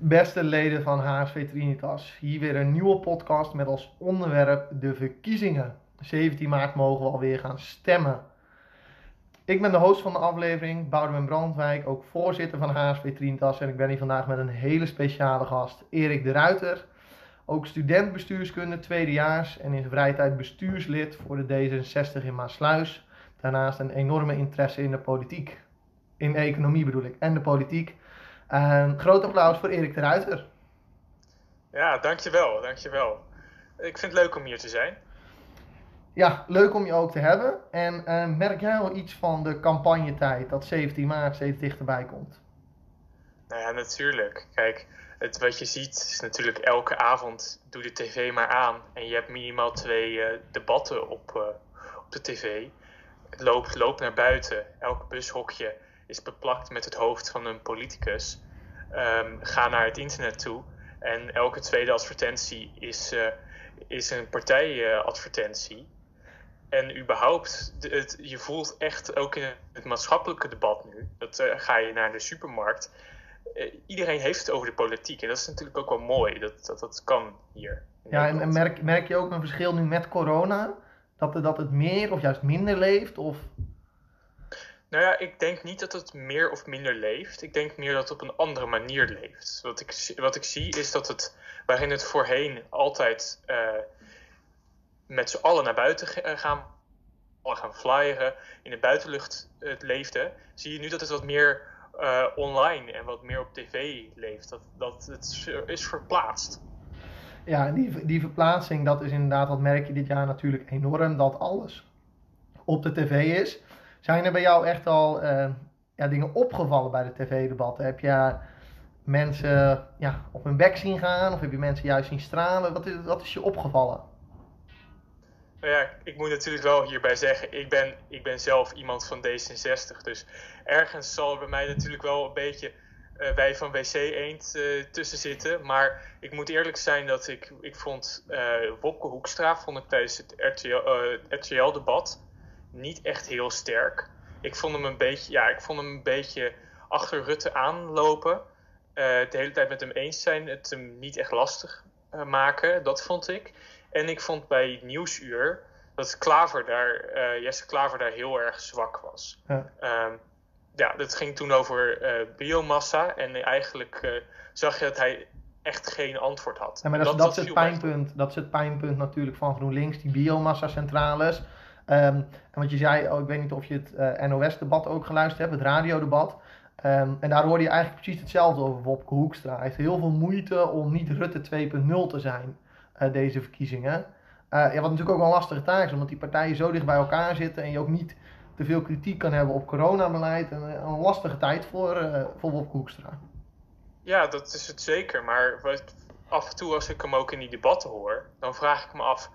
Beste leden van HSV Trinitas, hier weer een nieuwe podcast met als onderwerp de verkiezingen. 17 maart mogen we alweer gaan stemmen. Ik ben de host van de aflevering, Boudewijn Brandwijk, ook voorzitter van HSV Trinitas. En ik ben hier vandaag met een hele speciale gast, Erik de Ruiter. Ook student bestuurskunde, tweedejaars en in zijn vrije tijd bestuurslid voor de D66 in Maasluis. Daarnaast een enorme interesse in de politiek. In economie bedoel ik, en de politiek. Een groot applaus voor Erik de Ruiter. Ja, dankjewel, dankjewel. Ik vind het leuk om hier te zijn. Ja, leuk om je ook te hebben. En uh, merk jij al iets van de campagnetijd dat 17 maart steeds dichterbij komt? Nou ja, natuurlijk. Kijk, het, wat je ziet is natuurlijk elke avond doe de tv maar aan. En je hebt minimaal twee uh, debatten op, uh, op de tv. Loop, loop naar buiten. Elk bushokje is beplakt met het hoofd van een politicus. Um, ga naar het internet toe. En elke tweede advertentie is, uh, is een partijadvertentie. en überhaupt, het, je voelt echt ook in het maatschappelijke debat nu. Dat uh, ga je naar de supermarkt. Uh, iedereen heeft het over de politiek. En dat is natuurlijk ook wel mooi. Dat dat, dat kan hier. Ja, en, en merk, merk je ook een verschil nu met corona? Dat, dat het meer of juist minder leeft? Of... Nou ja, ik denk niet dat het meer of minder leeft. Ik denk meer dat het op een andere manier leeft. Wat ik, wat ik zie is dat het, waarin het voorheen altijd uh, met z'n allen naar buiten gaan, gaan flyeren, in de buitenlucht het leefde, zie je nu dat het wat meer online en wat meer op tv leeft. Dat, dat het is verplaatst. Ja, die, die verplaatsing, dat is inderdaad, dat merk je dit jaar natuurlijk enorm, dat alles op de tv is. Zijn er bij jou echt al uh, ja, dingen opgevallen bij de tv-debatten? Heb je mensen ja, op hun bek zien gaan of heb je mensen juist zien stralen? Wat is, wat is je opgevallen? Nou ja, ik moet natuurlijk wel hierbij zeggen, ik ben, ik ben zelf iemand van D66. Dus ergens zal er bij mij natuurlijk wel een beetje uh, wij van WC Eend uh, tussen zitten. Maar ik moet eerlijk zijn dat ik, ik vond uh, Wopke Hoekstra vond ik tijdens het RTL-debat niet echt heel sterk. Ik vond hem een beetje, ja, ik vond hem een beetje achter Rutte aanlopen. Uh, de hele tijd met hem eens zijn, het hem niet echt lastig uh, maken, dat vond ik. En ik vond bij Nieuwsuur dat Klaver daar, uh, Jesse Klaver daar heel erg zwak was. Ja, um, ja dat ging toen over biomassa en eigenlijk zag je dat hij echt geen antwoord had. Ja, maar dat, dat, dat, is het pijnpunt, dat is het pijnpunt natuurlijk van GroenLinks, die biomassa-centrales. Um, en wat je zei, oh, ik weet niet of je het uh, NOS-debat ook geluisterd hebt, het radiodebat. Um, en daar hoorde je eigenlijk precies hetzelfde over Wopke Hoekstra. Hij heeft heel veel moeite om niet Rutte 2.0 te zijn, uh, deze verkiezingen. Uh, ja, wat natuurlijk ook een lastige taak is, omdat die partijen zo dicht bij elkaar zitten en je ook niet te veel kritiek kan hebben op coronabeleid. En, een lastige tijd voor, voor Wopke Hoekstra. Ja, dat is het zeker. Maar af en toe als ik hem ook in die debatten hoor, dan vraag ik me af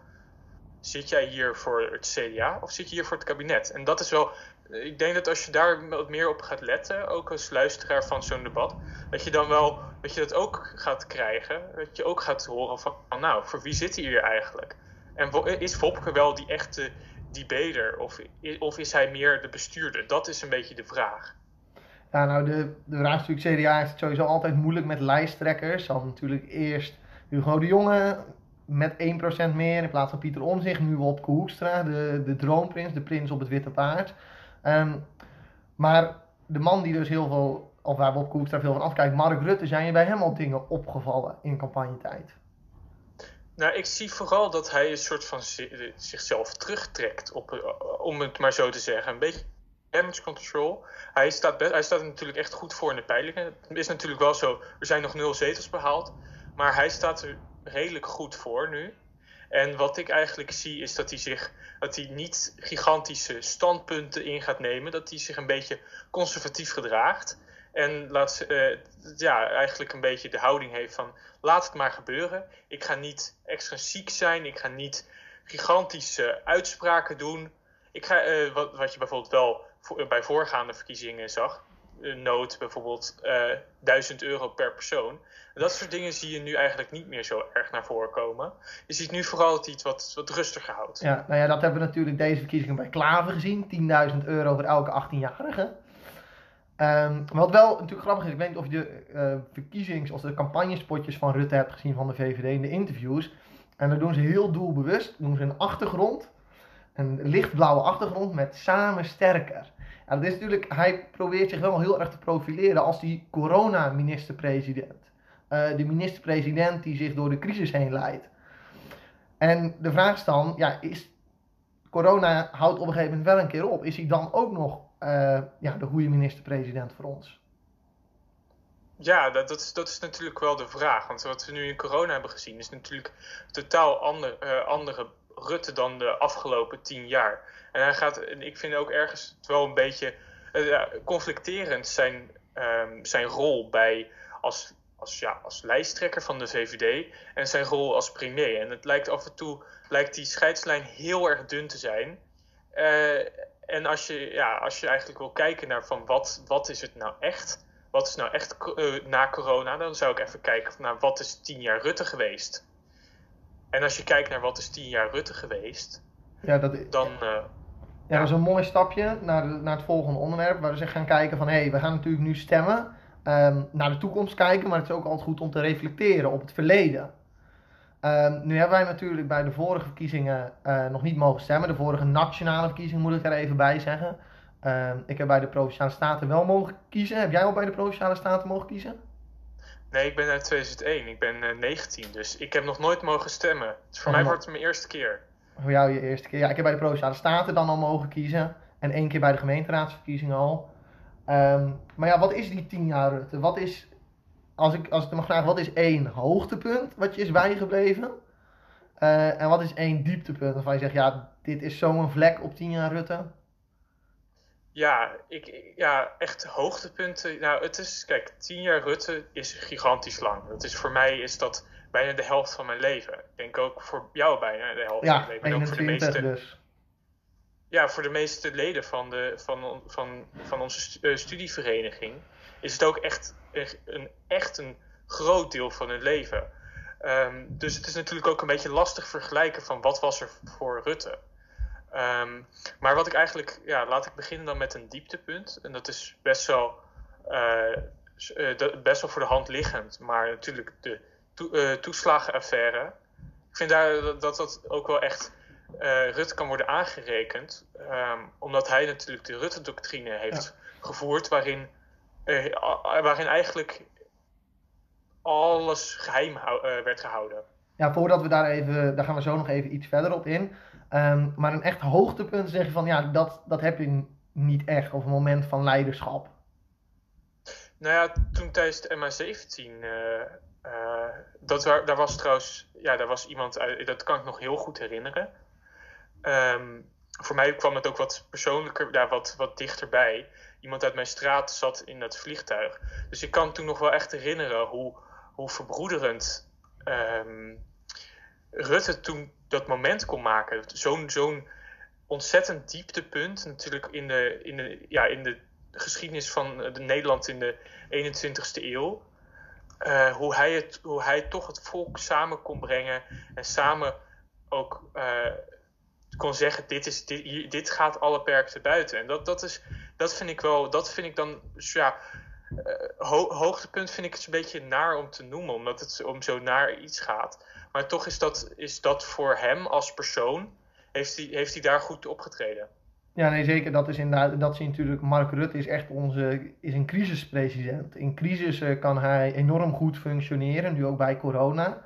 zit jij hier voor het CDA of zit je hier voor het kabinet? En dat is wel, ik denk dat als je daar wat meer op gaat letten, ook als luisteraar van zo'n debat, dat je dan wel, dat je dat ook gaat krijgen, dat je ook gaat horen van, nou, voor wie zit hij hier eigenlijk? En is Wopke wel die echte debater of, of is hij meer de bestuurder? Dat is een beetje de vraag. Ja, nou, de, de CDA is het sowieso altijd moeilijk met lijsttrekkers. Zal natuurlijk eerst Hugo de Jonge met 1% meer in plaats van Pieter Omzicht. Nu op Hoekstra, de, de droomprins, de prins op het witte paard. Um, maar de man die dus heel veel, of waar Wopke Hoekstra veel van afkijkt, Mark Rutte, zijn je bij hem al dingen opgevallen in campagnetijd? Nou, ik zie vooral dat hij een soort van zichzelf terugtrekt, op, om het maar zo te zeggen. Een beetje damage control. Hij staat, hij staat natuurlijk echt goed voor in de peilingen. Het is natuurlijk wel zo, er zijn nog nul zetels behaald. Maar hij staat er redelijk goed voor nu. En wat ik eigenlijk zie is dat hij zich dat hij niet gigantische standpunten in gaat nemen. Dat hij zich een beetje conservatief gedraagt. En laat, uh, ja, eigenlijk een beetje de houding heeft van laat het maar gebeuren. Ik ga niet extrinsiek zijn. Ik ga niet gigantische uitspraken doen. Ik ga, uh, wat, wat je bijvoorbeeld wel bij voorgaande verkiezingen zag nood, bijvoorbeeld uh, eh, 1000 euro per persoon. Dat soort dingen zie je nu eigenlijk niet meer zo erg naar voren komen. Je ziet nu vooral dat het wat, wat rustiger houdt. Ja, nou ja, dat hebben we natuurlijk deze verkiezingen bij Klaver gezien. 10.000 euro voor elke 18-jarige. Um, wat wel natuurlijk grappig is, ik weet niet of je de uh, verkiezings- of de campagnespotjes van Rutte hebt gezien van de VVD in de interviews. En dan doen ze heel doelbewust, doen ze een achtergrond, een lichtblauwe achtergrond met samen sterker. En is natuurlijk, hij probeert zich wel heel erg te profileren als die corona-minister-president. Uh, de minister-president die zich door de crisis heen leidt. En de vraag is dan, ja, is corona houdt op een gegeven moment wel een keer op. Is hij dan ook nog uh, ja, de goede minister-president voor ons? Ja, dat, dat, is, dat is natuurlijk wel de vraag. Want wat we nu in corona hebben gezien is natuurlijk totaal ander, uh, andere Rutte dan de afgelopen tien jaar. En hij gaat, en ik vind ook ergens het wel een beetje uh, conflicterend zijn, um, zijn rol bij als, als, ja, als lijsttrekker van de VVD en zijn rol als premier. En het lijkt af en toe lijkt die scheidslijn heel erg dun te zijn. Uh, en als je, ja, als je eigenlijk wil kijken naar van wat, wat is het nou echt? Wat is nou echt uh, na corona? Dan zou ik even kijken naar wat is tien jaar Rutte geweest? En als je kijkt naar wat is tien jaar Rutte geweest, ja, dat, dan... Uh, ja, dat is een mooi stapje naar, de, naar het volgende onderwerp. Waar we zich gaan kijken van, hé, hey, we gaan natuurlijk nu stemmen. Um, naar de toekomst kijken, maar het is ook altijd goed om te reflecteren op het verleden. Um, nu hebben wij natuurlijk bij de vorige verkiezingen uh, nog niet mogen stemmen. De vorige nationale verkiezingen moet ik er even bij zeggen. Um, ik heb bij de Provinciale Staten wel mogen kiezen. Heb jij al bij de Provinciale Staten mogen kiezen? Nee, ik ben uit 2001. Ik ben uh, 19, dus ik heb nog nooit mogen stemmen. Dus voor oh, mij wordt het mijn eerste keer. Voor jou je eerste keer. Ja, ik heb bij de Provinciale Staten dan al mogen kiezen. En één keer bij de gemeenteraadsverkiezingen al. Um, maar ja, wat is die tien jaar Rutte? Wat is als ik, als ik mag vragen, wat is één hoogtepunt wat je is bijgebleven? Uh, en wat is één dieptepunt waarvan je zegt, ja, dit is zo'n vlek op tien jaar Rutte? Ja, ik, ja, echt hoogtepunten. Nou, het is, kijk, tien jaar Rutte is gigantisch lang. Dat is, voor mij is dat bijna de helft van mijn leven. Ik denk ook voor jou bijna de helft ja, van mijn leven. En ook voor de meeste, dus. Ja, voor de meeste leden van, de, van, van, van onze eh, studievereniging is het ook echt een, echt een groot deel van hun leven. Um, dus het is natuurlijk ook een beetje lastig vergelijken van wat was er voor Rutte. Um, maar wat ik eigenlijk, ja, laat ik beginnen dan met een dieptepunt. En dat is best wel, uh, best wel voor de hand liggend. Maar natuurlijk de to, uh, toeslagenaffaire. Ik vind daar dat dat ook wel echt uh, Rutte kan worden aangerekend. Um, omdat hij natuurlijk de Rutte-doctrine heeft ja. gevoerd, waarin waarin eigenlijk alles geheim werd gehouden. Ja, voordat we daar even, daar gaan we zo nog even iets verder op in. Um, maar een echt hoogtepunt zeg je van ja, dat, dat heb je niet echt, of een moment van leiderschap. Nou ja, toen tijdens de MA17, uh, uh, dat daar was trouwens, ja, daar was iemand, uit, dat kan ik nog heel goed herinneren. Um, voor mij kwam het ook wat persoonlijker, ja, wat, wat dichterbij iemand uit mijn straat zat in dat vliegtuig. Dus ik kan toen nog wel echt herinneren hoe, hoe verbroederend um, Rutte toen dat moment kon maken. Zo'n zo'n ontzettend dieptepunt natuurlijk in de, in, de, ja, in de geschiedenis van de Nederland in de 21ste eeuw. Uh, hoe, hij het, hoe hij toch het volk samen kon brengen en samen ook uh, kon zeggen: dit, is, dit, dit gaat alle perken buiten. En dat, dat, is, dat vind ik wel, dat vind ik dan, ja, ho hoogtepunt vind ik het een beetje naar om te noemen, omdat het om zo naar iets gaat. Maar toch is dat, is dat voor hem als persoon, heeft hij, heeft hij daar goed opgetreden. Ja, nee, zeker. Dat is inderdaad, dat is natuurlijk, Mark Rutte is echt onze, is een crisispresident. In crisissen kan hij enorm goed functioneren, nu ook bij corona.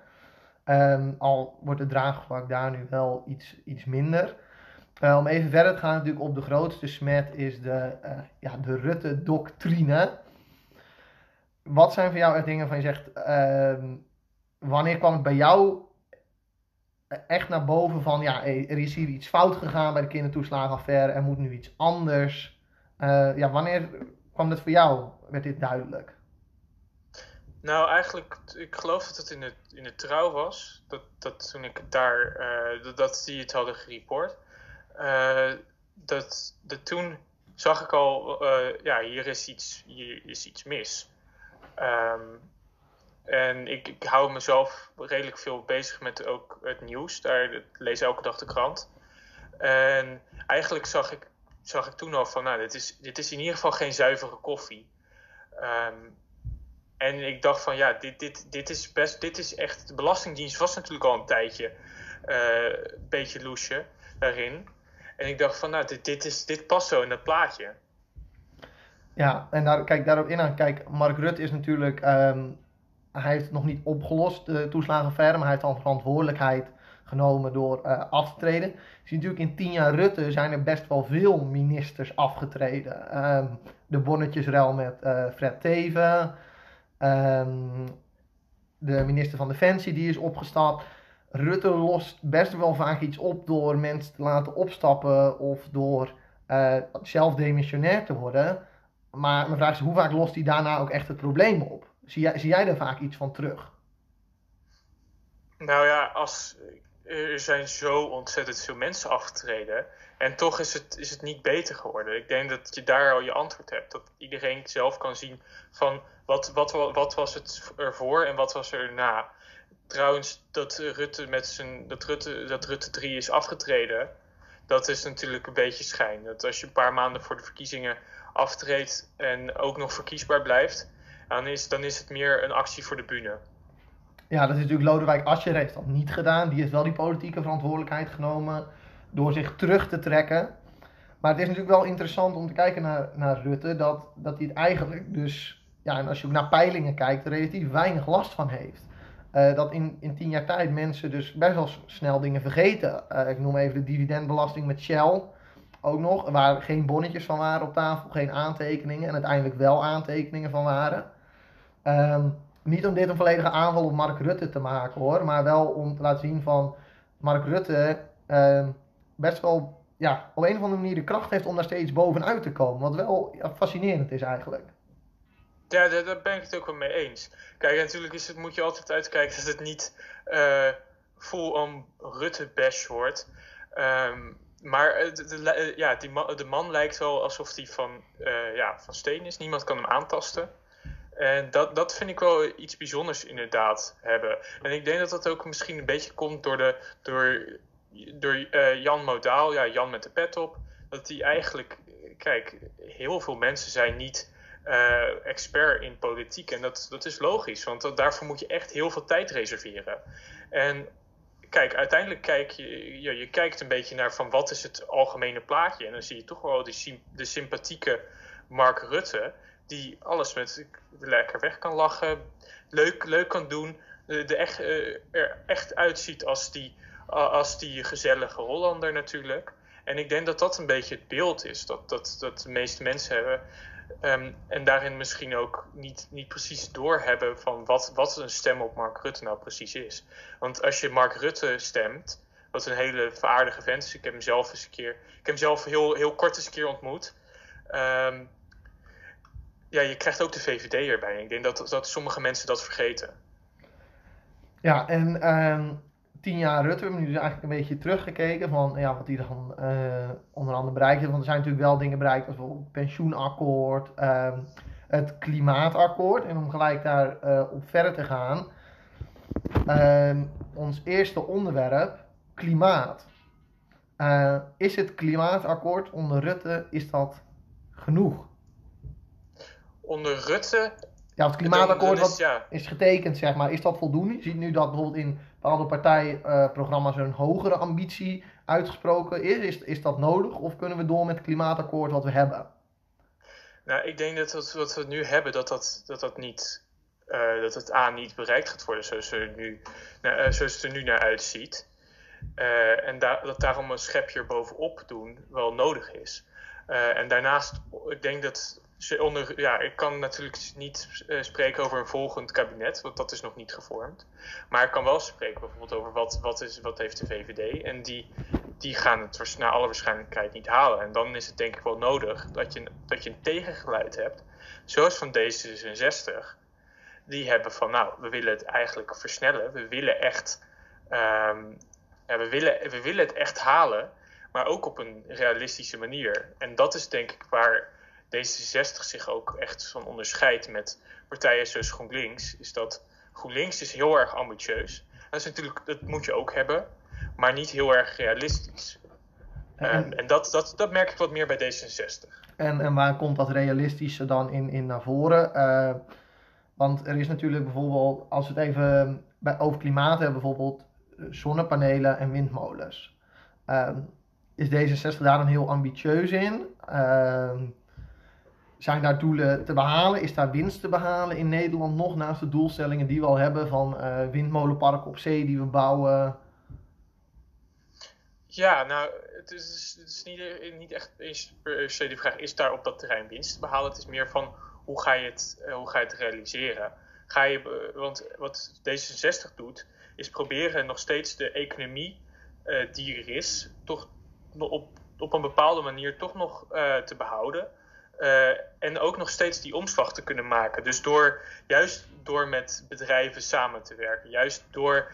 Um, al wordt het draagvlak daar nu wel iets, iets minder. Uh, om even verder te gaan, natuurlijk op de grootste smet is de, ja, de Rutte-doctrine. Wat zijn voor jou echt dingen van je zegt, uh, wanneer kwam het bij jou echt naar boven van, ja, er is hier iets fout gegaan bij de kindertoeslagenaffaire, er moet nu iets anders. Uh, ja, wanneer kwam dat voor jou, werd dit duidelijk? Nou, eigenlijk, ik geloof dat het in de, in de trouw was. Dat, dat toen ik daar, uh, dat, dat die het hadden gereport. Uh, dat, dat toen zag ik al, ja, hier is iets, hier is iets mis. Um, en ik, ik hou mezelf redelijk veel bezig met ook het nieuws. Daar ik lees elke dag de krant. En eigenlijk zag ik zag ik toen al van, nou, dit is, dit is in ieder geval geen zuivere koffie. Ehm, en ik dacht van, ja, dit, dit, dit is best, dit is echt, de Belastingdienst was natuurlijk al een tijdje een beetje loesje daarin. En ik dacht van, nou, dit, dit, is, dit past zo in dat plaatje. Ja, en daar, kijk, daarop in aan. Kijk, Mark Rutte is natuurlijk, ehm, hij heeft nog niet opgelost, de toeslagenaffaire, maar hij heeft al verantwoordelijkheid genomen door uh, af te treden. Ziet natuurlijk in tien jaar Rutte zijn er best wel veel ministers afgetreden. Um, de bonnetjesruil met uh, Fred Teven, um, de minister van Defensie die is opgestapt. Rutte lost best wel vaak iets op door mensen te laten opstappen of door uh, zelf demissionair te worden. Maar mijn vraag is, hoe vaak lost hij daarna ook echt het probleem op? Zie jij, zie jij daar vaak iets van terug? Nou ja, als, er zijn zo ontzettend veel mensen afgetreden. En toch is het, is het niet beter geworden. Ik denk dat je daar al je antwoord hebt. Dat iedereen zelf kan zien van wat, wat, wat was het ervoor en wat was er na. Trouwens, dat Rutte, met zijn, dat, Rutte, dat Rutte 3 is afgetreden, dat is natuurlijk een beetje schijn. Dat als je een paar maanden voor de verkiezingen aftreedt en ook nog verkiesbaar blijft, dan is, dan is het meer een actie voor de bühne. Ja, dat is natuurlijk Lodewijk Asscher heeft dat niet gedaan. Die heeft wel die politieke verantwoordelijkheid genomen door zich terug te trekken. Maar het is natuurlijk wel interessant om te kijken naar, naar Rutte, dat, dat hij het eigenlijk dus, ja, en als je ook naar peilingen kijkt, relatief weinig last van heeft. Uh, dat in, in tien jaar tijd mensen dus best wel snel dingen vergeten. Uh, ik noem even de dividendbelasting met Shell ook nog, waar geen bonnetjes van waren op tafel, geen aantekeningen en uiteindelijk wel aantekeningen van waren. Um, niet om dit een volledige aanval op Mark Rutte te maken hoor, maar wel om te laten zien van Mark Rutte uh, best wel ja, op een of andere manier de kracht heeft om daar steeds bovenuit te komen. Wat wel fascinerend is eigenlijk. Ja, daar, ben ik het ook wel mee eens. Kijk, natuurlijk is het, moet je altijd uitkijken dat het niet uh, full on Rutte-bash wordt. Um, maar de, ja, die man, de man lijkt wel alsof hij van, uh, ja, van steen is. Niemand kan hem aantasten. En dat, dat vind ik wel iets bijzonders inderdaad hebben. En ik denk dat dat ook misschien een beetje komt door, de, door, door Jan Modaal, ja, Jan met de pet op. Dat hij eigenlijk, kijk, heel veel mensen zijn niet uh, expert in politiek. En dat, dat is logisch, want daarvoor moet je echt heel veel tijd reserveren. En kijk, uiteindelijk kijk je, je, je kijkt een beetje naar van wat is het algemene plaatje. En dan zie je toch wel die, de sympathieke Mark Rutte die alles met lekker weg kan lachen, leuk, leuk kan doen, de, echt, uh, er echt uitziet als die, als die gezellige Hollander natuurlijk. En ik denk dat dat een beetje het beeld is dat, dat, dat de meeste mensen hebben. Um, en daarin misschien ook niet, niet precies doorhebben van wat, wat een stem op Mark Rutte nou precies is. Want als je Mark Rutte stemt, wat een hele vaardige vent is, ik heb hem zelf eens een keer, ik heb hem zelf heel, heel kort eens een keer ontmoet. Um, ja, je krijgt ook de VVD erbij. Ik denk dat, dat sommige mensen dat vergeten. Ja, en um, tien jaar Rutte, we hebben nu dus eigenlijk een beetje teruggekeken van ja, wat hij dan uh, onder andere bereikt heeft. Want er zijn natuurlijk wel dingen bereikt, als bijvoorbeeld het pensioenakkoord, um, het klimaatakkoord. En om gelijk daar uh, op verder te gaan, um, ons eerste onderwerp, klimaat. Uh, is het klimaatakkoord onder Rutte, is dat genoeg? onder Rutte. Ja, het klimaatakkoord is, wat is getekend, zeg maar, is dat voldoende? Je ziet nu dat bijvoorbeeld in bepaalde partijprogramma's een hogere ambitie uitgesproken is. is. Is dat nodig of kunnen we door met het klimaatakkoord wat we hebben? Nou, ik denk dat wat we nu hebben, dat dat, dat, dat niet. Uh, dat het A niet bereikt gaat worden zoals, er nu, nou, uh, zoals het er nu naar uitziet. Uh, en da dat daarom een schepje erbovenop doen wel nodig is. en daarnaast, ik denk dat onder, ja, ik kan natuurlijk niet uh, spreken over een volgend kabinet, want dat is nog niet gevormd. Maar ik kan wel spreken bijvoorbeeld over wat, wat, is, wat heeft de VVD. En die, die gaan het naar alle waarschijnlijkheid niet halen. En dan is het denk ik wel nodig dat je, dat je een tegengeluid hebt, zoals van D66. Die hebben van, nou, we willen het eigenlijk versnellen. We willen echt, ja, we willen, we willen het echt halen, maar ook op een realistische manier. En dat is denk ik waar D66 zich ook echt van onderscheidt met partijen zoals GroenLinks, is dat GroenLinks is heel erg ambitieus. Dat is natuurlijk, dat moet je ook hebben, maar niet heel erg realistisch. En, en dat, dat, dat merk ik wat meer bij D66. En, en waar komt dat realistische dan in, in naar voren? Uh, want er is natuurlijk bijvoorbeeld, als we het even bij, over klimaat hebben, bijvoorbeeld zonnepanelen en windmolens. Uh, is D66 daar dan heel ambitieus in? Uh, zijn daar doelen te behalen? Is daar winst te behalen in Nederland nog naast de doelstellingen die we al hebben van uh, windmolenparken op zee die we bouwen? Ja, nou, het is, is niet, niet echt per se de vraag: is daar op dat terrein winst te behalen? Het is meer van hoe ga je het, uh, hoe ga je het realiseren? Ga je, want wat D66 doet, is proberen nog steeds de economie uh, die er is, toch op, op een bepaalde manier toch nog te behouden. Uh, en ook nog steeds die omslag te kunnen maken. Dus door, juist door met bedrijven samen te werken, juist door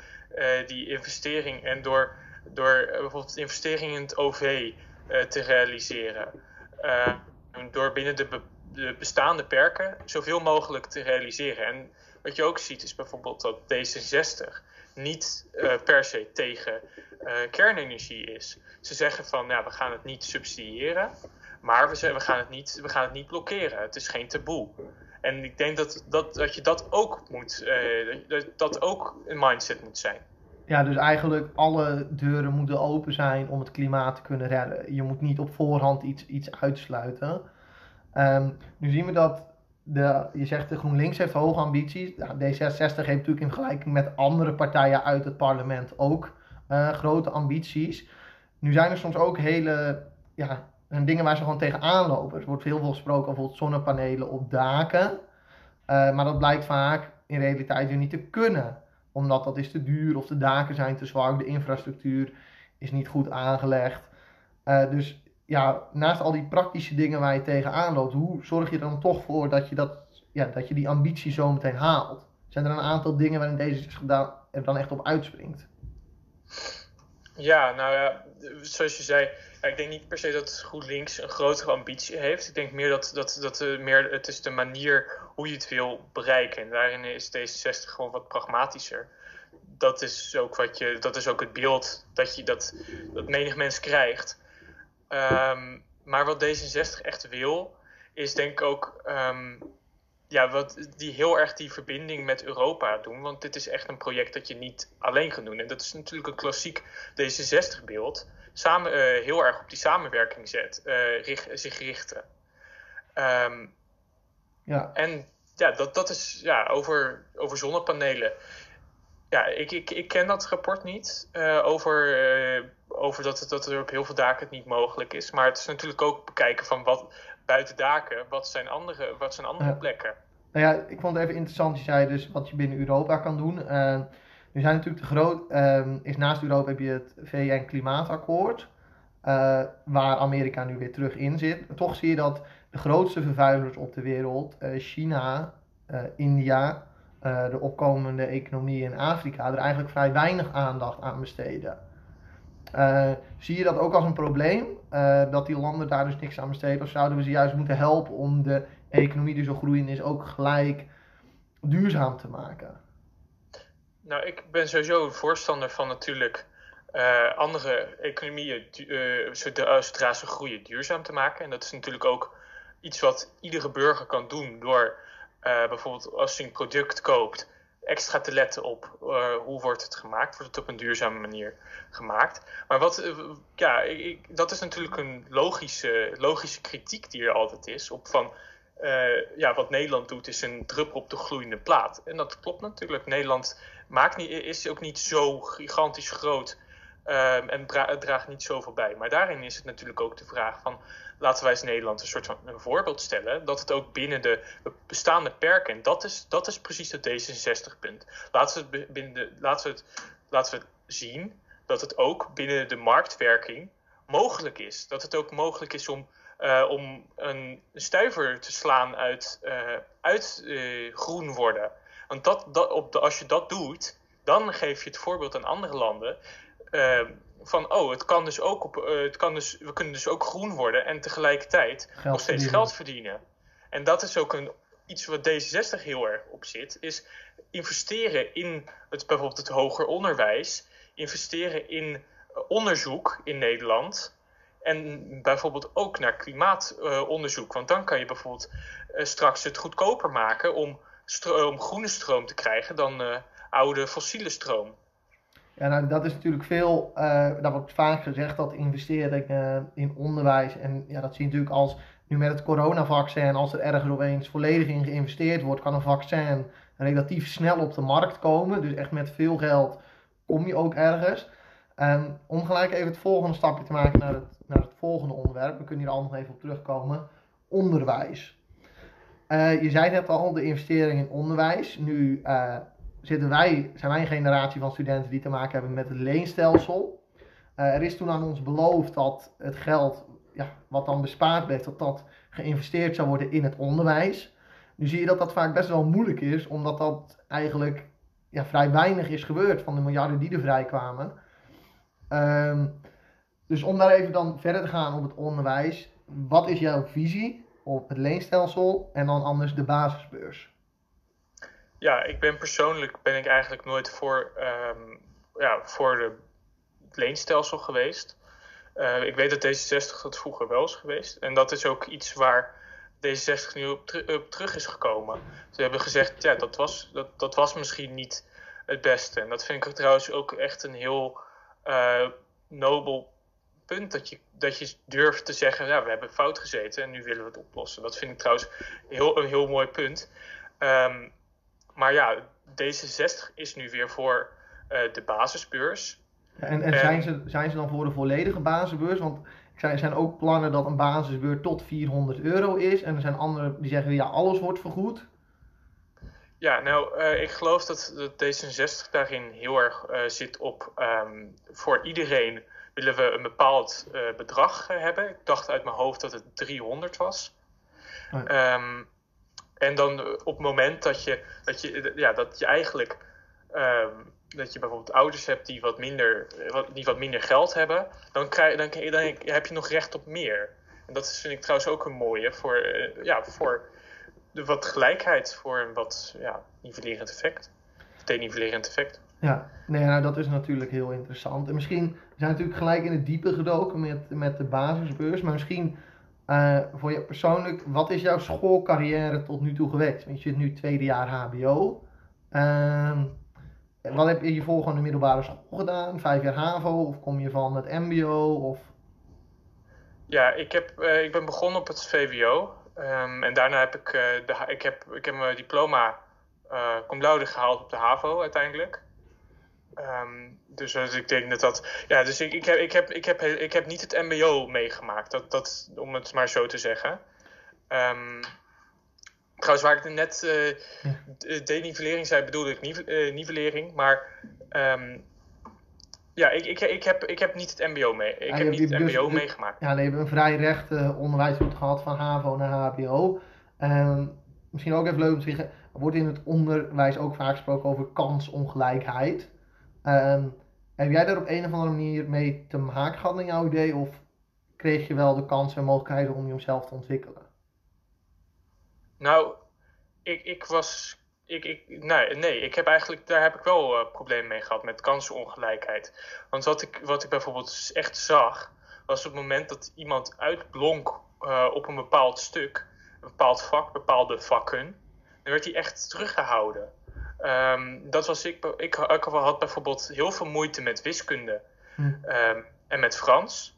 die investering en door, door bijvoorbeeld investeringen in het OV te realiseren. door binnen de, de bestaande perken zoveel mogelijk te realiseren. En wat je ook ziet is bijvoorbeeld dat D66 niet per se tegen kernenergie is. Ze zeggen van ja, we gaan het niet subsidiëren, maar we, we, gaan het niet, we gaan het niet blokkeren. Het is geen taboe. En ik denk dat, dat, dat je dat ook moet, uh, dat, dat ook een mindset moet zijn. Ja, dus eigenlijk alle deuren moeten open zijn om het klimaat te kunnen redden. Je moet niet op voorhand iets, iets uitsluiten. Um, nu zien we dat de, je zegt de GroenLinks heeft hoge ambities. Nou, D66 heeft natuurlijk in vergelijking met andere partijen uit het parlement ook uh, grote ambities. Nu zijn er soms ook hele ja, dingen waar ze gewoon tegenaan lopen. Er wordt heel veel gesproken over zonnepanelen op daken. Uh, maar dat blijkt vaak in realiteit weer niet te kunnen. Omdat dat is te duur of de daken zijn te zwak, de infrastructuur is niet goed aangelegd. Uh, dus ja, naast al die praktische dingen waar je tegenaan loopt, hoe zorg je er dan toch voor dat je, dat, ja, dat je die ambitie zo meteen haalt? Zijn er een aantal dingen waarin deze gedaan er dan echt op uitspringt? Ja, nou ja, zoals je zei, ik denk niet per se dat GroenLinks een grotere ambitie heeft. Ik denk meer dat, dat, dat meer, het is de manier hoe je het wil bereiken. En daarin is D66 gewoon wat pragmatischer. Dat is ook, wat je, dat is ook het beeld dat, je, dat, dat menig mens krijgt. Um, maar wat D66 echt wil, is denk ik ook um, ja, wat, die heel erg die verbinding met Europa doen. Want dit is echt een project dat je niet alleen kan doen. En dat is natuurlijk een klassiek D66-beeld. Samen, uh, heel erg op die samenwerking zet, richt, zich richten. Um, ja. En ja, dat, dat is ja, over, over zonnepanelen. Ja, ik, ik, ik ken dat rapport niet uh, over over dat, het, dat er op heel veel daken het niet mogelijk is. Maar het is natuurlijk ook bekijken van wat buiten daken, wat zijn andere, wat zijn andere plekken. Nou ja, ik vond het even interessant, je zei dus wat je binnen Europa kan doen. Uh, nu zijn natuurlijk de groot, uh, is naast Europa heb je het VN Klimaatakkoord, uh, waar Amerika nu weer terug in zit. Toch zie je dat de grootste vervuilers op de wereld, eh, China, India, de opkomende economieën in Afrika, er eigenlijk vrij weinig aandacht aan besteden. Zie je dat ook als een probleem? Dat die landen daar dus niks aan besteden? Of zouden we ze juist moeten helpen om de economie die zo groeiend is ook gelijk duurzaam te maken? Nou, ik ben sowieso voorstander van natuurlijk uh, andere economieën zodra ze groeien duurzaam te maken. En dat is natuurlijk ook iets wat iedere burger kan doen door bijvoorbeeld als hij een product koopt extra te letten op hoe wordt het gemaakt. Wordt het op een duurzame manier gemaakt. Maar wat, ja, ik, dat is natuurlijk een logische, logische kritiek die er altijd is. Op van, ja, wat Nederland doet is een druppel op de gloeiende plaat. En dat klopt natuurlijk. Nederland maakt niet, is ook niet zo gigantisch groot. Um, en dra draagt niet zoveel bij. Maar daarin is het natuurlijk ook de vraag van laten wij als Nederland een soort van een voorbeeld stellen. Dat het ook binnen de bestaande perken, en dat is, dat is precies het D66-punt. Laten we binnen de, laten, we laten we zien dat het ook binnen de marktwerking mogelijk is. Dat het ook mogelijk is om, uh, om een stuiver te slaan uit, uh, uit uh, groen worden. Want dat, dat, op de, als je dat doet, dan geef je het voorbeeld aan andere landen van oh, het kan dus ook op, uh, het kan dus, we kunnen dus ook groen worden en tegelijkertijd geld nog steeds verdienen. geld verdienen. En dat is ook een, iets wat D66 heel erg op zit, is investeren in het, bijvoorbeeld het hoger onderwijs, investeren in onderzoek in Nederland. En bijvoorbeeld ook naar klimaatonderzoek. Want dan kan je bijvoorbeeld straks het goedkoper maken om, om groene stroom te krijgen dan oude fossiele stroom. Ja, nou, dat is natuurlijk veel, uh, dat wordt vaak gezegd dat investeringen in onderwijs, en ja, dat zie je natuurlijk als nu met het coronavaccin, als er ergens opeens volledig in geïnvesteerd wordt, kan een vaccin relatief snel op de markt komen. Dus echt met veel geld kom je ook ergens. En om gelijk even het volgende stapje te maken naar het, naar het volgende onderwerp, we kunnen hier al nog even op terugkomen, onderwijs. Uh, je zei net al, de investering in onderwijs. Nu uh, zitten wij, zijn wij een generatie van studenten die te maken hebben met het leenstelsel. Uh, er is toen aan ons beloofd dat het geld ja, wat dan bespaard werd, dat dat geïnvesteerd zou worden in het onderwijs. Nu zie je dat dat vaak best wel moeilijk is, omdat dat eigenlijk ja, vrij weinig is gebeurd van de miljarden die er vrijkwamen. Um, dus om daar even dan verder te gaan op het onderwijs, wat is jouw visie op het leenstelsel en dan anders de basisbeurs? Ja, ik ben persoonlijk ben ik eigenlijk nooit voor, um, ja, voor de, het leenstelsel geweest. Uh, ik weet dat D66 dat vroeger wel is geweest. En dat is ook iets waar D66 nu op, op, terug is gekomen. Ze hebben gezegd, ja, dat was, dat, dat was misschien niet het beste. En dat vind ik trouwens ook echt een heel uh, nobel punt. Dat je, dat je durft te zeggen, ja, we hebben fout gezeten en nu willen we het oplossen. Dat vind ik trouwens heel, een heel mooi punt. Um, maar ja, D66 is nu weer voor uh, de basisbeurs. En, en zijn, ze, zijn ze dan voor de volledige basisbeurs? Want er zijn ook plannen dat een basisbeurs tot 400 euro is. En er zijn anderen die zeggen, ja, alles wordt vergoed. Ja, nou, uh, ik geloof dat, dat D66 daarin heel erg uh, zit op um, voor iedereen willen we een bepaald uh, bedrag hebben. Ik dacht uit mijn hoofd dat het 300 was. Oh ja. um, en dan op het moment dat je, dat je, ja, dat je eigenlijk um, dat je bijvoorbeeld ouders hebt die wat minder, die wat minder geld hebben, dan, krijg, dan, dan, dan heb je nog recht op meer. En dat vind ik trouwens ook een mooie voor, uh, ja, voor de wat gelijkheid, voor een wat ja, nivellerend effect. Denivellerend effect. Ja, nee, nou, dat is natuurlijk heel interessant. En misschien zijn natuurlijk gelijk in het diepe gedoken met, met de basisbeurs, maar misschien uh, voor je persoonlijk, wat is jouw schoolcarrière tot nu toe geweest? Want je zit nu tweede jaar HBO. Uh, wat heb je hiervoor gewoon de middelbare school gedaan? Vijf jaar HAVO? Of kom je van het MBO? Of... Ja, ik, heb, uh, ik ben begonnen op het VWO. Ehm, en daarna heb ik, uh, de, ik, heb, ik heb mijn diploma uh, gehaald op de HAVO uiteindelijk. Um, dus, dus, ik denk dat dat. Ja, dus ik, ik, heb, ik, heb, ik, heb, ik heb niet het MBO meegemaakt, dat, dat, om het maar zo te zeggen. Um, trouwens, waar ik net uh, denivellering zei, bedoelde ik nive, uh, nivellering. Maar um, ja, ik, ik, ik, heb, ik heb niet het MBO mee. Ik ja, heb niet het dus, MBO meegemaakt. Ja, nee, we hebben een vrij recht uh, onderwijsroute gehad van HAVO naar HBO. misschien ook even leuk om te zeggen, er wordt in het onderwijs ook vaak gesproken over kansongelijkheid. Um, heb jij daar op een of andere manier mee te maken gehad in jouw idee? Of kreeg je wel de kansen en mogelijkheden om jezelf te ontwikkelen? Nou, ik, ik was. Ik, ik, nee, nee, ik heb eigenlijk, daar heb ik wel uh, problemen mee gehad met kansenongelijkheid. Want wat ik, wat ik bijvoorbeeld echt zag, was op het moment dat iemand uitblonk uh, op een bepaald stuk, een bepaald vak, bepaalde vakken, dan werd hij echt teruggehouden. Um, dat was ik, ik, ik had bijvoorbeeld heel veel moeite met wiskunde hm. um, en met Frans.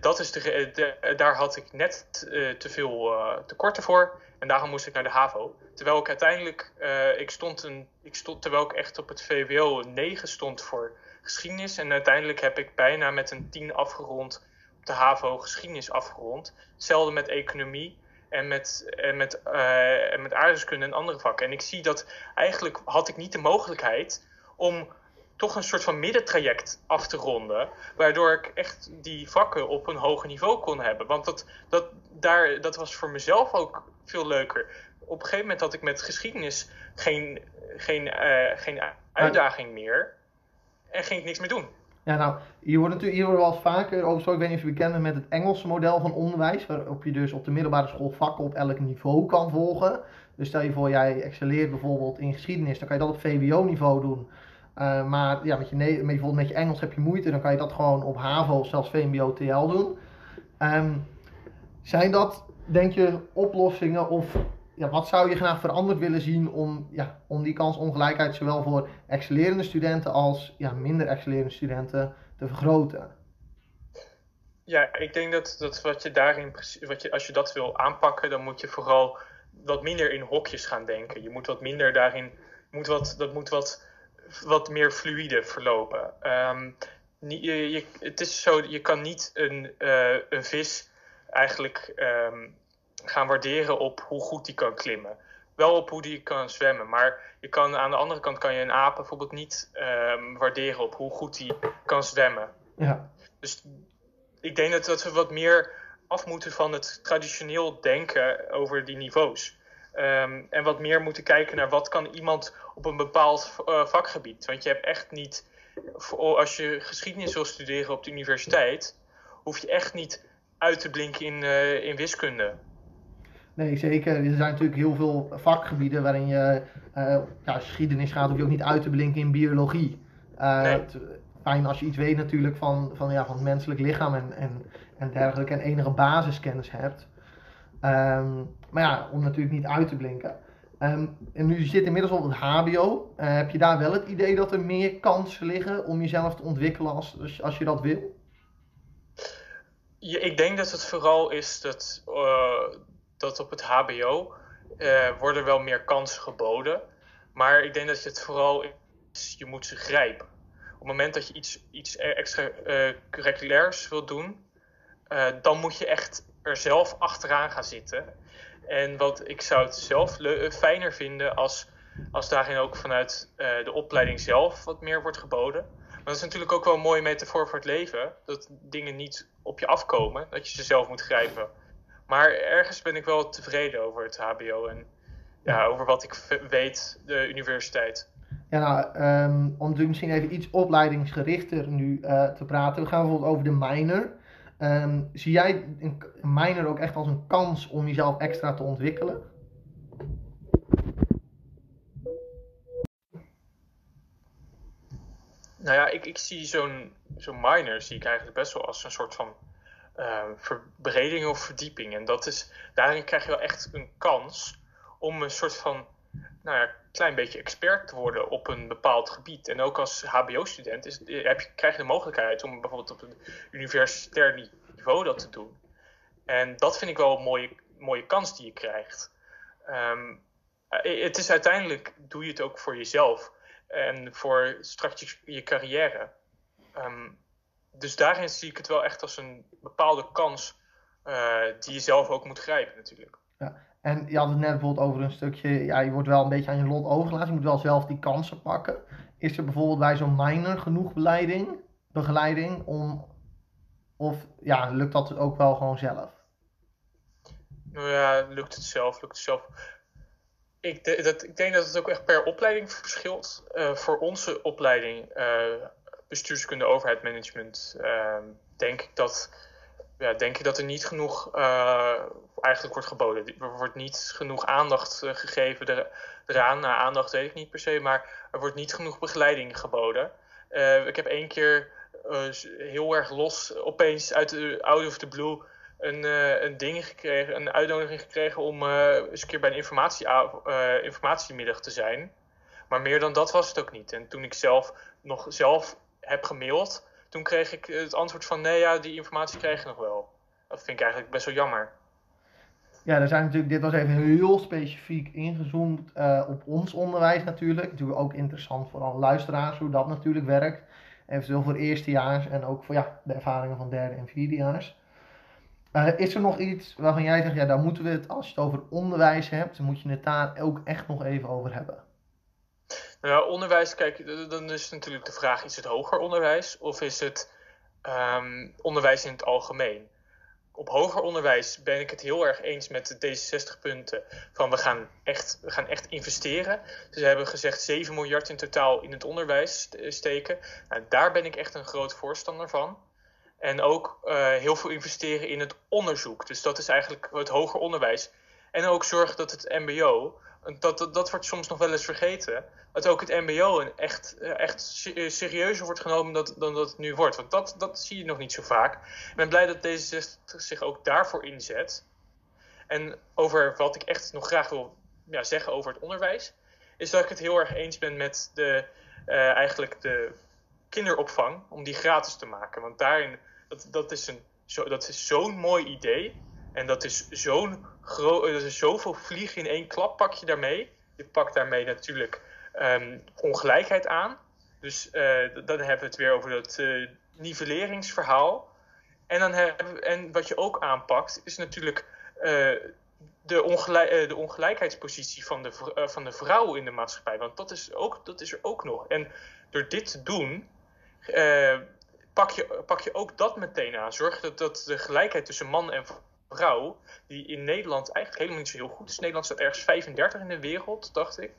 Dat is de, de, daar had ik net uh, te veel uh, tekorten voor en daarom moest ik naar de HAVO. Terwijl ik uiteindelijk, uh, ik stond een, ik stond, terwijl ik echt op het VWO 9 stond voor geschiedenis. En uiteindelijk heb ik bijna met een 10 afgerond op de HAVO geschiedenis afgerond. Hetzelfde met economie en met, en met, uh, en met aardrijkskunde en andere vakken. En ik zie dat eigenlijk had ik niet de mogelijkheid om toch een soort van middentraject af te ronden. Waardoor ik echt die vakken op een hoger niveau kon hebben. Want dat, dat, daar, dat was voor mezelf ook veel leuker. Op een gegeven moment had ik met geschiedenis geen, geen, uh, geen uitdaging meer. En ging ik niks meer doen. Ja, nou, hier wordt natuurlijk hier wordt wel vaker over zo. Ik weet niet of je bekend met het Engelse model van onderwijs, waarop je dus op de middelbare school vakken op elk niveau kan volgen. Dus stel je voor, jij excelleert bijvoorbeeld in geschiedenis, dan kan je dat op VWO-niveau doen. Uh, maar ja, met je, met, bijvoorbeeld met je Engels heb je moeite, dan kan je dat gewoon op HAVO of zelfs VMBO TL doen. Um, zijn dat, denk je, oplossingen of ja, wat zou je graag veranderd willen zien om, ja, om die kansongelijkheid zowel voor excellerende studenten als ja, minder excellerende studenten te vergroten? Ja, ik denk dat, dat wat je daarin, wat je, als je dat wil aanpakken, dan moet je vooral wat minder in hokjes gaan denken. Je moet wat minder daarin, moet wat, dat moet wat, wat meer fluide verlopen. Um, je, je, het is zo, je kan niet een, uh, een vis eigenlijk um, gaan waarderen op hoe goed die kan klimmen. Wel op hoe die kan zwemmen, maar je kan, aan de andere kant kan je een aap bijvoorbeeld niet um, waarderen op hoe goed die kan zwemmen. Ja. Dus ik denk dat, dat we wat meer af moeten van het traditioneel denken over die niveaus. Um, en wat meer moeten kijken naar wat kan iemand op een bepaald uh, vakgebied. Want je hebt echt niet, als je geschiedenis wil studeren op de universiteit, hoef je echt niet uit te blinken in, uh, in wiskunde. Nee, zeker. Er zijn natuurlijk heel veel vakgebieden waarin je uh, ja, geschiedenis gaat, hoef je ook niet uit te blinken in biologie. Uh, nee. Fijn als je iets weet natuurlijk van, van, ja, van het menselijk lichaam en, en, en dergelijke en enige basiskennis hebt. Um, maar ja, om natuurlijk niet uit te blinken. Um, en nu zit inmiddels op het HBO. Uh, heb je daar wel het idee dat er meer kansen liggen om jezelf te ontwikkelen als, als je dat wil? Ja, ik denk dat het vooral is dat, uh, dat op het HBO uh, worden wel meer kansen geboden. Maar ik denk dat je het vooral je moet ze grijpen. Op het moment dat je iets, iets extra uh, curriculairs wilt doen, dan moet je echt er zelf achteraan gaan zitten. En wat ik zou het zelf fijner vinden als, als daarin ook vanuit de opleiding zelf wat meer wordt geboden. Maar dat is natuurlijk ook wel een mooie metafoor voor het leven. Dat dingen niet op je afkomen, dat je ze zelf moet grijpen. Maar ergens ben ik wel tevreden over het HBO en ja, over wat ik weet, de universiteit. Ja, nou, um, om natuurlijk misschien even iets opleidingsgerichter nu uh, te praten. We gaan bijvoorbeeld over de minor. Um, zie jij een minor ook echt als een kans om jezelf extra te ontwikkelen? Nou ja, ik, ik zie zo'n zo'n minor zie ik eigenlijk best wel als een soort van verbreding of verdieping. En dat is, daarin krijg je wel echt een kans om een soort van nou ja, klein beetje expert te worden op een bepaald gebied. En ook als HBO-student is, heb je, krijg je de mogelijkheid om bijvoorbeeld op een universitair niveau dat te doen. En dat vind ik wel een mooie, mooie kans die je krijgt. Um, het is uiteindelijk, doe je het ook voor jezelf en voor straks je, je carrière. Um, dus daarin zie ik het wel echt als een bepaalde kans uh, die je zelf ook moet grijpen natuurlijk. Ja. En je had het net bijvoorbeeld over een stukje, ja, je wordt wel een beetje aan je lot overgelaten. Je moet wel zelf die kansen pakken. Is er bijvoorbeeld bij zo'n minor genoeg begeleiding, begeleiding om, of ja, lukt dat ook wel gewoon zelf? Nou ja, lukt het zelf, lukt het zelf. Ik, de, dat, ik denk dat het ook echt per opleiding verschilt. Uh, voor onze opleiding, uh, bestuurskunde, overheid, management, uh, denk ik dat, ja, denk ik dat er niet genoeg uh, eigenlijk wordt geboden. Er wordt niet genoeg aandacht uh, gegeven er, eraan. Nou, aandacht weet ik niet per se, maar er wordt niet genoeg begeleiding geboden. Uh, ik heb één keer heel erg los, opeens uit de out of the blue, een, een ding gekregen, een uitnodiging gekregen om eens een keer bij een informatie, informatiemiddag te zijn. Maar meer dan dat was het ook niet. En toen ik zelf nog zelf heb gemaild, toen kreeg ik het antwoord van nee, ja, die informatie krijg je nog wel. Dat vind ik eigenlijk best wel jammer. Ja, er zijn natuurlijk, dit was even heel specifiek ingezoomd uh, op ons onderwijs natuurlijk. Natuurlijk ook interessant voor alle luisteraars hoe dat natuurlijk werkt. Eventueel voor eerstejaars en ook voor ja, de ervaringen van derde en vierdejaars. Uh, is er nog iets waarvan jij zegt, ja, daar moeten we het, als je het over onderwijs hebt, dan moet je het daar ook echt nog even over hebben? Nou, onderwijs, kijk, dan is natuurlijk de vraag: is het hoger onderwijs of is het um, onderwijs in het algemeen? Op hoger onderwijs ben ik het heel erg eens met deze 60 punten van we gaan echt, we gaan echt investeren. Ze hebben gezegd 7 miljard in totaal in het onderwijs steken. Nou, daar ben ik echt een groot voorstander van. En ook uh, heel veel investeren in het onderzoek. Dus dat is eigenlijk het hoger onderwijs. En ook zorgen dat het MBO dat, dat, dat wordt soms nog wel eens vergeten. Dat ook het MBO echt, echt serieuzer wordt genomen dan, dat het nu wordt. Want dat, dat zie je nog niet zo vaak. Ik ben blij dat D66 zich ook daarvoor inzet. En over wat ik echt nog graag wil ja, zeggen over het onderwijs, is dat ik het heel erg eens ben met de, uh, eigenlijk de kinderopvang, om die gratis te maken. Want daarin, dat, dat is, dat is zo'n mooi idee. En dat is, zo'n groot, dat is zoveel vliegen in één klap pak je daarmee. Je pakt daarmee natuurlijk um, ongelijkheid aan. Dus uh, dan hebben we het weer over dat uh, nivelleringsverhaal. En, dan en wat je ook aanpakt, is natuurlijk de, ongelijk, de ongelijkheidspositie van de, van de vrouw in de maatschappij. Want dat is, ook, dat is er ook nog. En door dit te doen, pak, je, pak je ook dat meteen aan. Zorg dat, dat de gelijkheid tussen man en vrouw, die in Nederland eigenlijk helemaal niet zo heel goed is. Nederland staat ergens 35 in de wereld, dacht ik.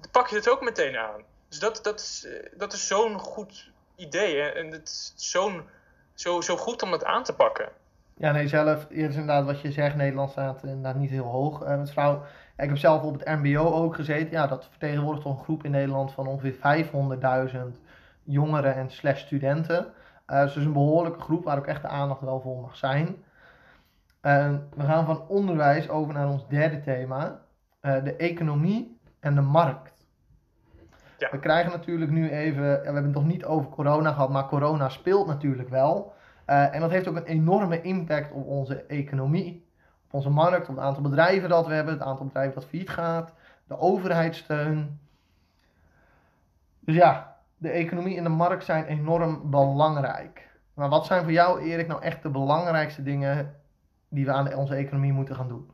Dan pak je het ook meteen aan. Dus dat, dat is, dat is zo'n goed idee. En het is zo'n, zo, zo goed om dat aan te pakken. Ja, nee, zelf, is inderdaad wat je zegt, Nederland staat inderdaad niet heel hoog uh, met vrouw. Ik heb zelf op het MBO ook gezeten. Ja, dat vertegenwoordigt een groep in Nederland van ongeveer 500.000 jongeren en slash studenten. Uh, dus een behoorlijke groep waar ook echt de aandacht wel voor mag zijn. En we gaan van onderwijs over naar ons derde thema, uh, de economie en de markt. Ja. We krijgen natuurlijk nu even, we hebben het nog niet over corona gehad, maar corona speelt natuurlijk wel. Uh, en dat heeft ook een enorme impact op onze economie, op onze markt, op het aantal bedrijven dat we hebben, het aantal bedrijven dat failliet gaat, de overheidssteun. Dus ja, de economie en de markt zijn enorm belangrijk. Maar wat zijn voor jou, Erik, nou echt de belangrijkste dingen die we aan onze economie moeten gaan doen?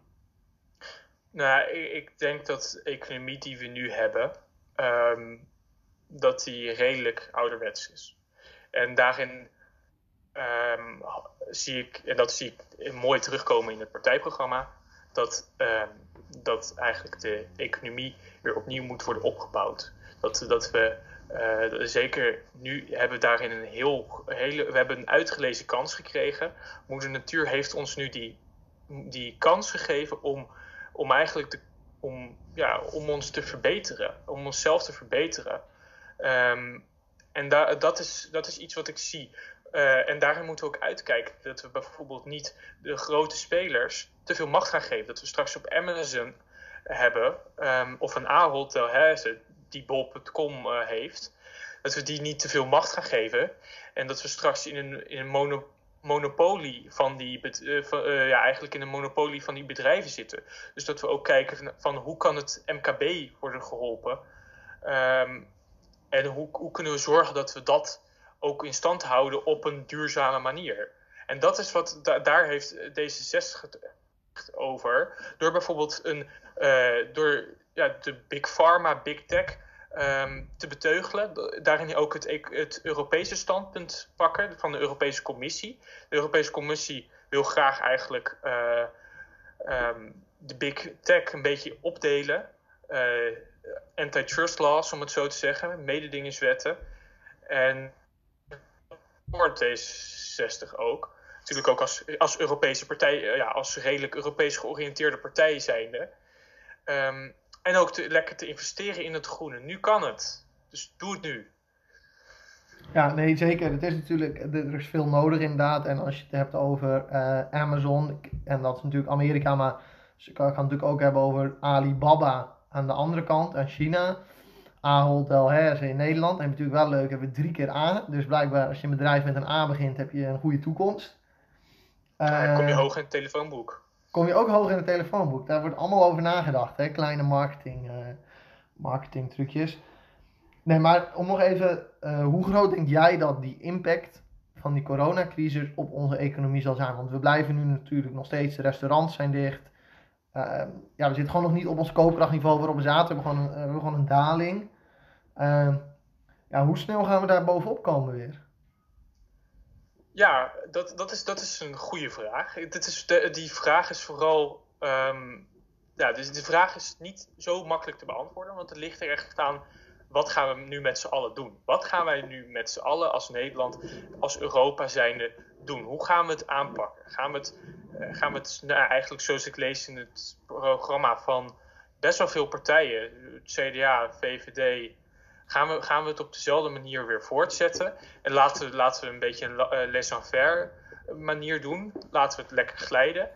Nou, ik denk dat de economie die we nu hebben, um, dat die redelijk ouderwets is. En daarin um, zie ik, en dat zie ik mooi terugkomen in het partijprogramma, dat, um, dat eigenlijk de economie weer opnieuw moet worden opgebouwd. Dat, dat we uh, zeker nu hebben we daarin een heel hele, we hebben een uitgelezen kans gekregen. Moeder Natuur heeft ons nu die, die kans gegeven om, om eigenlijk om, ja, om ons te verbeteren, om onszelf te verbeteren. Um, en da dat, is, dat is iets wat ik zie. Uh, en daarin moeten we ook uitkijken dat we bijvoorbeeld niet de grote spelers te veel macht gaan geven. Dat we straks op Amazon hebben, um, of een Ahold die bol.com uh, heeft, dat we die niet te veel macht gaan geven. En dat we straks in een, in een mono, monopolie van die, uh, van, uh, ja, eigenlijk in een monopolie van die bedrijven zitten. Dus dat we ook kijken van, hoe kan het MKB worden geholpen. Um, en hoe, hoe kunnen we zorgen dat we dat ook in stand houden op een duurzame manier. En dat is wat da daar heeft D66 het over. Door bijvoorbeeld een, door ja, de big pharma, big tech um, te beteugelen. Daarin ook het, het Europese standpunt pakken van de Europese Commissie. De Europese Commissie wil graag eigenlijk uh, um, de big tech een beetje opdelen. Uh, antitrust laws, om het zo te zeggen, mededingingswetten. En voor D66 ook. Natuurlijk ook als, als Europese partij, ja, als redelijk Europees georiënteerde partij zijnde. Um, en ook te, lekker te investeren in het groene. Nu kan het. Dus doe het nu. Ja, nee, zeker. Het is natuurlijk, er is veel nodig inderdaad. En als je het hebt over uh, Amazon, en dat is natuurlijk Amerika, maar je kan het natuurlijk ook hebben over Alibaba aan de andere kant, aan China. Ahold Delhaize in Nederland. En natuurlijk wel leuk, hebben we drie keer A. Dus blijkbaar als je een bedrijf met een A begint, heb je een goede toekomst. Uh, kom je hoog in het telefoonboek kom je ook hoog in het telefoonboek. Daar wordt allemaal over nagedacht, hè? kleine marketing, uh, marketing trucjes. Nee, maar om nog even, uh, hoe groot denk jij dat die impact van die coronacrisis op onze economie zal zijn? Want we blijven nu natuurlijk nog steeds, de restaurants zijn dicht. Uh, ja, we zitten gewoon nog niet op ons koopkrachtniveau waarop we zaten. We hebben gewoon een, we gewoon een daling. ja, hoe snel gaan we daar bovenop komen weer? Ja, dat, dat, is, dat is een goede vraag. Dit is de, die vraag is vooral. Um, ja, dus de vraag is niet zo makkelijk te beantwoorden, want het ligt er echt aan. Wat gaan we nu met z'n allen doen? Wat gaan wij nu met z'n allen als Nederland, als Europa zijnde doen? Hoe gaan we het aanpakken? Gaan we het, uh, gaan we het nou, eigenlijk zoals ik lees in het programma van best wel veel partijen, CDA, VVD, gaan we, gaan we het op dezelfde manier weer voortzetten. En laten we, laten we een beetje een laissez-faire manier doen. Laten we het lekker glijden.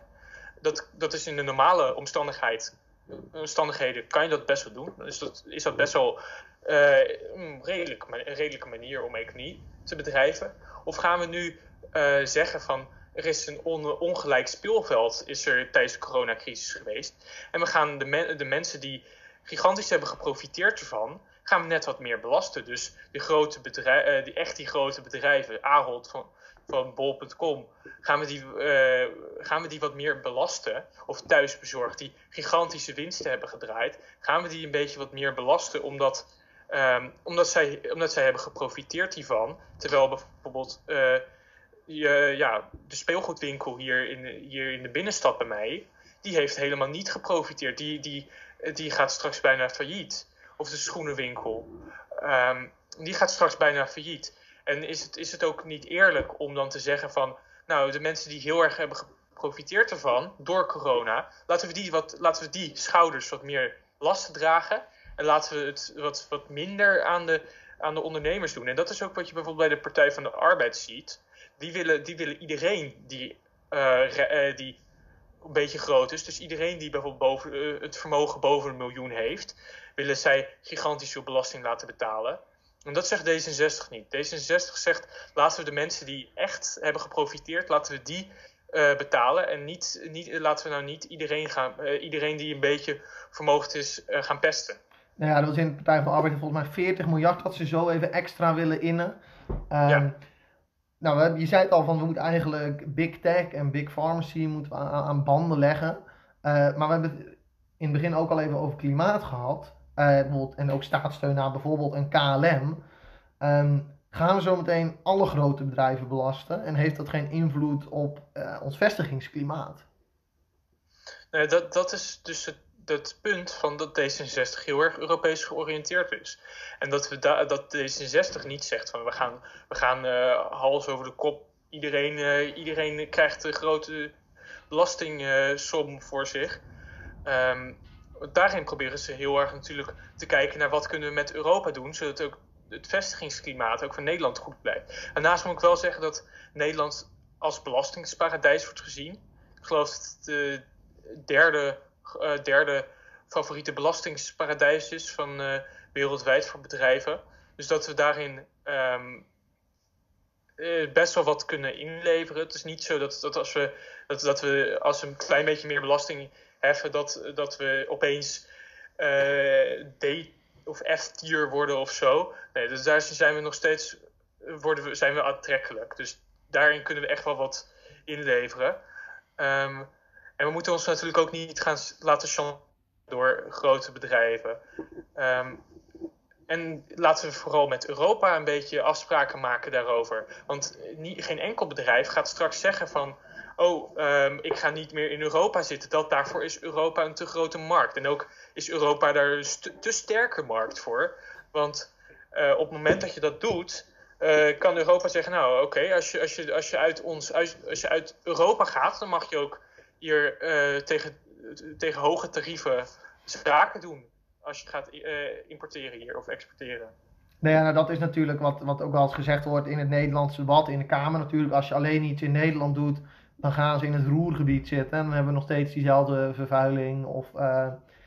Dat, dat is in de normale omstandigheid, omstandigheden kan je dat best wel doen. Dus dat, is dat best wel uh, een, redelijk, een redelijke manier om economie te bedrijven. Of gaan we nu uh, zeggen van er is een on, ongelijk speelveld is er tijdens de coronacrisis geweest. En we gaan de, de mensen die gigantisch hebben geprofiteerd ervan, gaan we net wat meer belasten. Dus die, grote bedrijven, uh, die echt die grote bedrijven, Ahold van, van bol.com, gaan, we die, uh, gaan we die wat meer belasten. Of thuisbezorgd, die gigantische winsten hebben gedraaid, gaan we die een beetje wat meer belasten, omdat, um, omdat, zij, omdat zij hebben geprofiteerd hiervan. Terwijl bijvoorbeeld je, ja, de speelgoedwinkel hier in, hier in de binnenstad bij mij, die heeft helemaal niet geprofiteerd. Die, die, die gaat straks bijna failliet. Of de schoenenwinkel. Um, die gaat straks bijna failliet. En is het, is het ook niet eerlijk om dan te zeggen van, nou, de mensen die heel erg hebben geprofiteerd ervan door corona, laten we die, wat, laten we die schouders wat meer lasten dragen. En laten we het wat, wat minder aan de, aan de ondernemers doen. En dat is ook wat je bijvoorbeeld bij de Partij van de Arbeid ziet. Die willen, die willen iedereen die, uh, die een beetje groot is. Dus iedereen die bijvoorbeeld boven, uh, het vermogen boven een miljoen heeft, willen zij gigantisch veel belasting laten betalen. En dat zegt D66 niet. D66 zegt, laten we de mensen die echt hebben geprofiteerd, laten we die uh, betalen. En niet, niet, laten we nou niet iedereen, gaan, uh, iedereen die een beetje vermogen is, gaan pesten. Nou ja, dat was in de Partij van de Arbeid volgens mij 40 miljard dat ze zo even extra willen innen. Um, ja. Nou, je zei het al van we moeten eigenlijk big tech en big pharmacy moeten aan, banden leggen. maar we hebben het in het begin ook al even over klimaat gehad. Uh, en ook staatssteun aan bijvoorbeeld een KLM. Um, gaan we zo meteen alle grote bedrijven belasten en heeft dat geen invloed op uh, ons vestigingsklimaat? Nee, dat, dat is dus het, het punt van dat D66 heel erg Europees georiënteerd is. En dat, we da, dat D66 niet zegt van we gaan, we gaan uh, hals over de kop. Iedereen, uh, iedereen krijgt een grote belastingsom voor zich. Um, daarin proberen ze heel erg natuurlijk te kijken naar wat kunnen we met Europa doen, zodat ook het vestigingsklimaat ook van Nederland goed blijft. Daarnaast moet ik wel zeggen dat Nederland als belastingsparadijs wordt gezien. Ik geloof dat het de derde, uh, derde favoriete belastingsparadijs is van uh, wereldwijd voor bedrijven. Dus dat we daarin um, uh, best wel wat kunnen inleveren. Het is niet zo dat, dat, als, we, dat, dat we als we een klein beetje meer belasting heffen, dat, dat we opeens D of F-tier worden of zo. Nee, dus daar zijn we nog steeds worden we, zijn we aantrekkelijk. Dus daarin kunnen we echt wel wat inleveren. Um, en we moeten ons natuurlijk ook niet gaan laten chanteren door grote bedrijven. Um, en laten we vooral met Europa een beetje afspraken maken daarover. Want niet, geen enkel bedrijf gaat straks zeggen van oh, um, ik ga niet meer in Europa zitten. Dat, daarvoor is Europa een te grote markt. En ook is Europa daar een te sterke markt voor. Want uh, op het moment dat je dat doet, uh, kan Europa zeggen, nou oké, als, je, als, je, als, je uit ons, als, als je uit Europa gaat, dan mag je ook hier uh, tegen, tegen hoge tarieven zaken doen. Als je gaat importeren hier of exporteren. Nou ja, nou dat is natuurlijk wat, wat ook wel eens gezegd wordt in het Nederlandse debat, in de Kamer natuurlijk. Als je alleen iets in Nederland doet, dan gaan ze in het roergebied zitten en dan hebben we nog steeds diezelfde vervuiling. Of uh,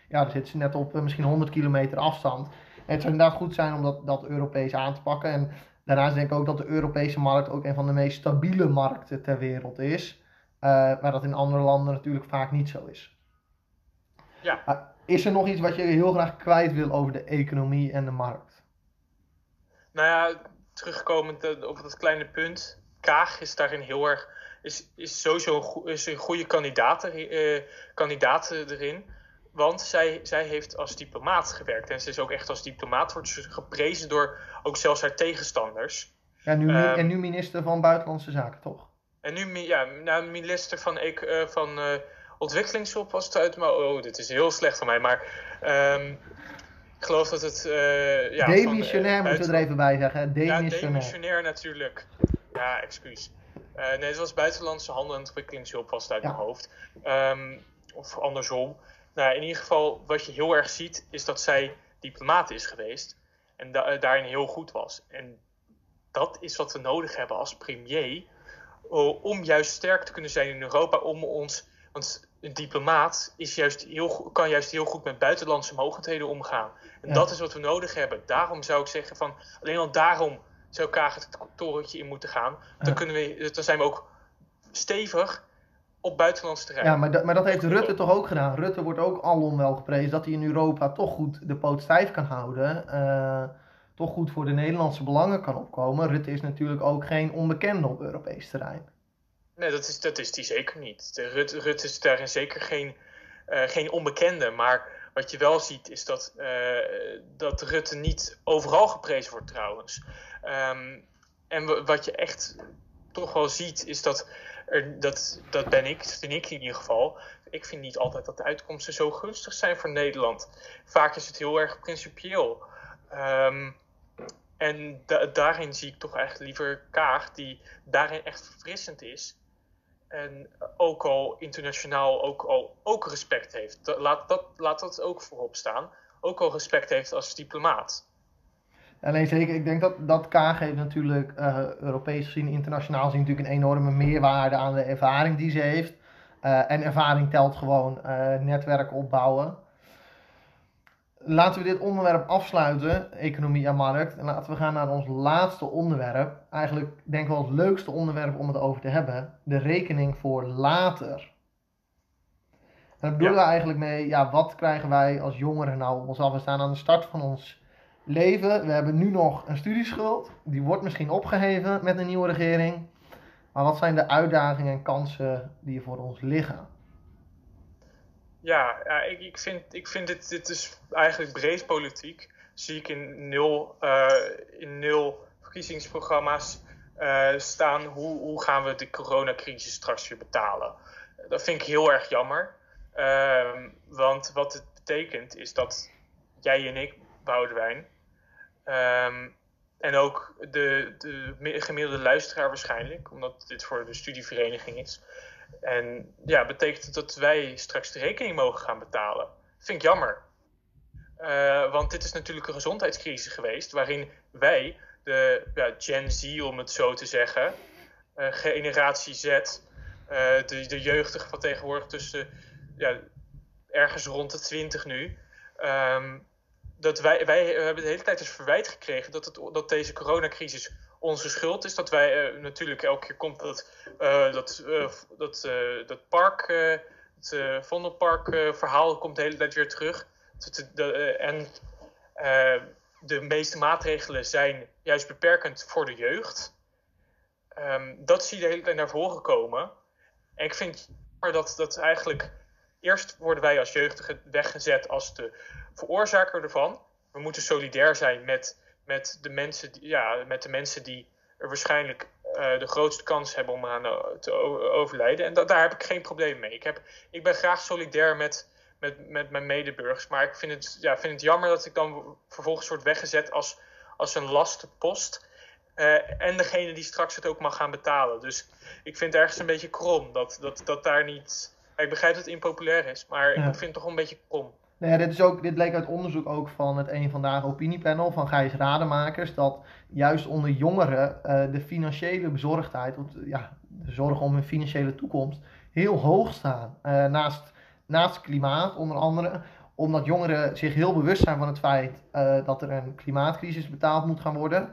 ja, dan zitten ze net op misschien 100 kilometer afstand. En het zou inderdaad goed zijn om dat, dat Europees aan te pakken. En daarnaast denk ik ook dat de Europese markt ook een van de meest stabiele markten ter wereld is. Uh, maar dat in andere landen natuurlijk vaak niet zo is. Ja. is er nog iets wat je heel graag kwijt wil over de economie en de markt? Nou ja, terugkomend op dat kleine punt. Kaag is daarin heel erg is, is sowieso een, is een goede kandidaat, kandidaat erin. Want zij, zij heeft als diplomaat gewerkt. En ze is ook echt als diplomaat wordt ze geprezen door ook zelfs haar tegenstanders. Ja, nu, um, en nu minister van Buitenlandse Zaken, toch? En nu ja, nou, minister van, uh, van uh, Ontwikkelingshulp was het uit. Maar oh, dit is heel slecht van mij. Maar um, ik geloof dat het. Uh, ja, demissionair van, moeten we er even bij zeggen. Demissionair. Ja, demissionair natuurlijk. Ja, excuus. Nee, het was buitenlandse handel en ontwikkelingshulp was het uit ja. mijn hoofd. Um, of andersom. Nou, in ieder geval, wat je heel erg ziet, is dat zij diplomaat is geweest. En da daarin heel goed was. En dat is wat we nodig hebben als premier. Om juist sterk te kunnen zijn in Europa. Om ons. Want een diplomaat is juist heel, kan juist heel goed met buitenlandse mogendheden omgaan. En dat is wat we nodig hebben. Daarom zou ik zeggen van. Alleen al daarom zou Kaag het torentje in moeten gaan. Dan, kunnen we, dan zijn we ook stevig op buitenlands terrein. Ja, maar, dat, maar dat heeft Rutte toch ook gedaan. Rutte wordt ook alom wel geprezen dat hij in Europa toch goed de poot stijf kan houden. Uh, toch goed voor de Nederlandse belangen kan opkomen. Rutte is natuurlijk ook geen onbekende op Europees terrein. Nee, dat is, dat is die zeker niet. Rutte, Rutte is daarin zeker geen, uh, geen onbekende. Maar wat je wel ziet is dat, uh, dat Rutte niet overal geprezen wordt trouwens. Um, en wat je echt toch wel ziet is dat dat, dat ben ik, dat vind ik in ieder geval. Ik vind niet altijd dat de uitkomsten zo gunstig zijn voor Nederland. Vaak is het heel erg principieel. Um, en daarin zie ik toch echt liever Kaag, die daarin echt verfrissend is. En ook al internationaal ook al ook respect heeft. Laat dat, laat dat ook voorop staan. Ook al respect heeft als diplomaat. Nee, zeker. Ik denk dat, dat Kaag heeft natuurlijk uh, Europees gezien, internationaal gezien natuurlijk een enorme meerwaarde aan de ervaring die ze heeft. Uh, en ervaring telt gewoon uh, netwerk opbouwen. Laten we dit onderwerp afsluiten, economie en markt. En laten we gaan naar ons laatste onderwerp. Eigenlijk denk ik wel het leukste onderwerp om het over te hebben. De rekening voor later. En daar bedoelen ja. we eigenlijk mee, ja, wat krijgen wij als jongeren nou op ons af? We staan aan de start van ons leven. We hebben nu nog een studieschuld. Die wordt misschien opgeheven met een nieuwe regering. Maar wat zijn de uitdagingen en kansen die voor ons liggen? Ja, ik, ik, vind, ik vind dit, dit is eigenlijk breed politiek. Zie ik in nul, uh, in nul verkiezingsprogramma's uh, staan. Hoe, hoe gaan we de coronacrisis straks weer betalen? Dat vind ik heel erg jammer. Uh, want wat het betekent is dat jij en ik, Boudewijn, Um, en ook de, de gemiddelde luisteraar waarschijnlijk, omdat dit voor de studievereniging is. En ja, betekent dat wij straks de rekening mogen gaan betalen. Vind ik jammer. Uh, want dit is natuurlijk een gezondheidscrisis geweest, waarin wij, de ja, Gen Z om het zo te zeggen, uh, generatie Z, uh, de, de jeugdige van tegenwoordig tussen ja, ergens rond de 20 nu, um, dat wij, wij hebben de hele tijd eens verwijt gekregen dat, het, dat deze coronacrisis onze schuld is. Dat wij uh, natuurlijk elke keer komt dat, uh, dat, uh, dat, dat park, het Vondelpark verhaal komt de hele tijd weer terug. Dat, de, en de meeste maatregelen zijn juist beperkend voor de jeugd. Um, dat zie je de hele tijd naar voren komen. En ik vind dat, dat eigenlijk eerst worden wij als jeugdigen weggezet als de veroorzaker ervan. We moeten solidair zijn met, met, de, mensen die, ja, met de mensen die er waarschijnlijk uh, de grootste kans hebben om aan te overlijden. En dat, daar heb ik geen probleem mee. Ik, heb, ik ben graag solidair met, met, met mijn medeburgers. Maar ik vind het, ja, vind het jammer dat ik dan vervolgens word weggezet als, als een lastenpost. Uh, en degene die straks het ook mag gaan betalen. Dus ik vind het ergens een beetje krom dat, dat, dat daar niet. Ik begrijp dat het impopulair is, maar ja. ik vind het toch een beetje krom. Nou dit, is ook, dit bleek uit onderzoek ook van het Een Vandaag opiniepanel van Gijs Rademakers. Dat juist onder jongeren uh, de financiële bezorgdheid, of ja, de zorg om hun financiële toekomst, heel hoog staan. Uh, naast, naast klimaat onder andere. Omdat jongeren zich heel bewust zijn van het feit uh, dat er een klimaatcrisis betaald moet gaan worden.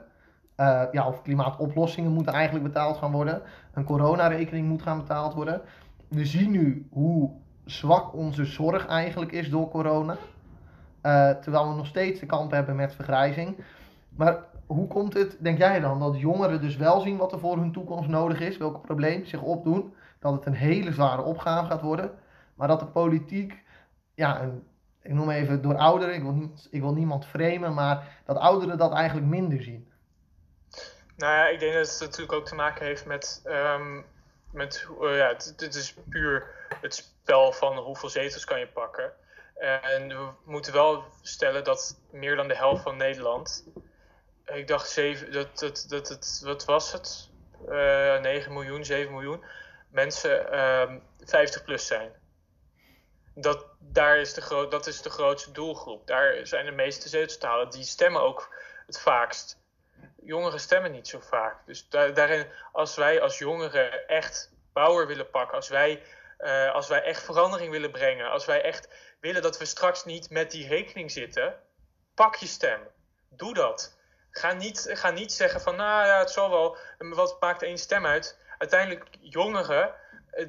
ja, of klimaatoplossingen moeten eigenlijk betaald gaan worden. Een coronarekening moet gaan betaald worden. We zien nu hoe zwak onze zorg eigenlijk is door corona. Uh, terwijl we nog steeds de kamp hebben met vergrijzing. Maar hoe komt het, denk jij dan, dat jongeren dus wel zien wat er voor hun toekomst nodig is, welke problemen zich opdoen, dat het een hele zware opgave gaat worden, maar dat de politiek, ja, ik noem even door ouderen, ik wil, niet, ik wil niemand framen, maar dat ouderen dat eigenlijk minder zien? Nou ja, ik denk dat het natuurlijk ook te maken heeft met, um, met uh, ja, dit is puur het spel van hoeveel zetels kan je pakken. En we moeten wel stellen dat meer dan de helft van Nederland, ik dacht 7, dat, dat, dat, dat wat was het? Uh, eh, 9 miljoen, 7 miljoen mensen uh, ehm, 50 plus zijn. Dat, daar is de gro- dat is de grootste doelgroep. Daar zijn de meeste zetels te. Die stemmen ook het vaakst. Jongeren stemmen niet zo vaak. Dus da- daarin, als wij als jongeren echt power willen pakken, als wij, eh, als wij echt verandering willen brengen, als wij echt willen dat we straks niet met die rekening zitten, pak je stem. Doe dat. Ga niet, ga niet zeggen van, nou ja, het zal wel, wat maakt één stem uit? Uiteindelijk, jongeren, eh,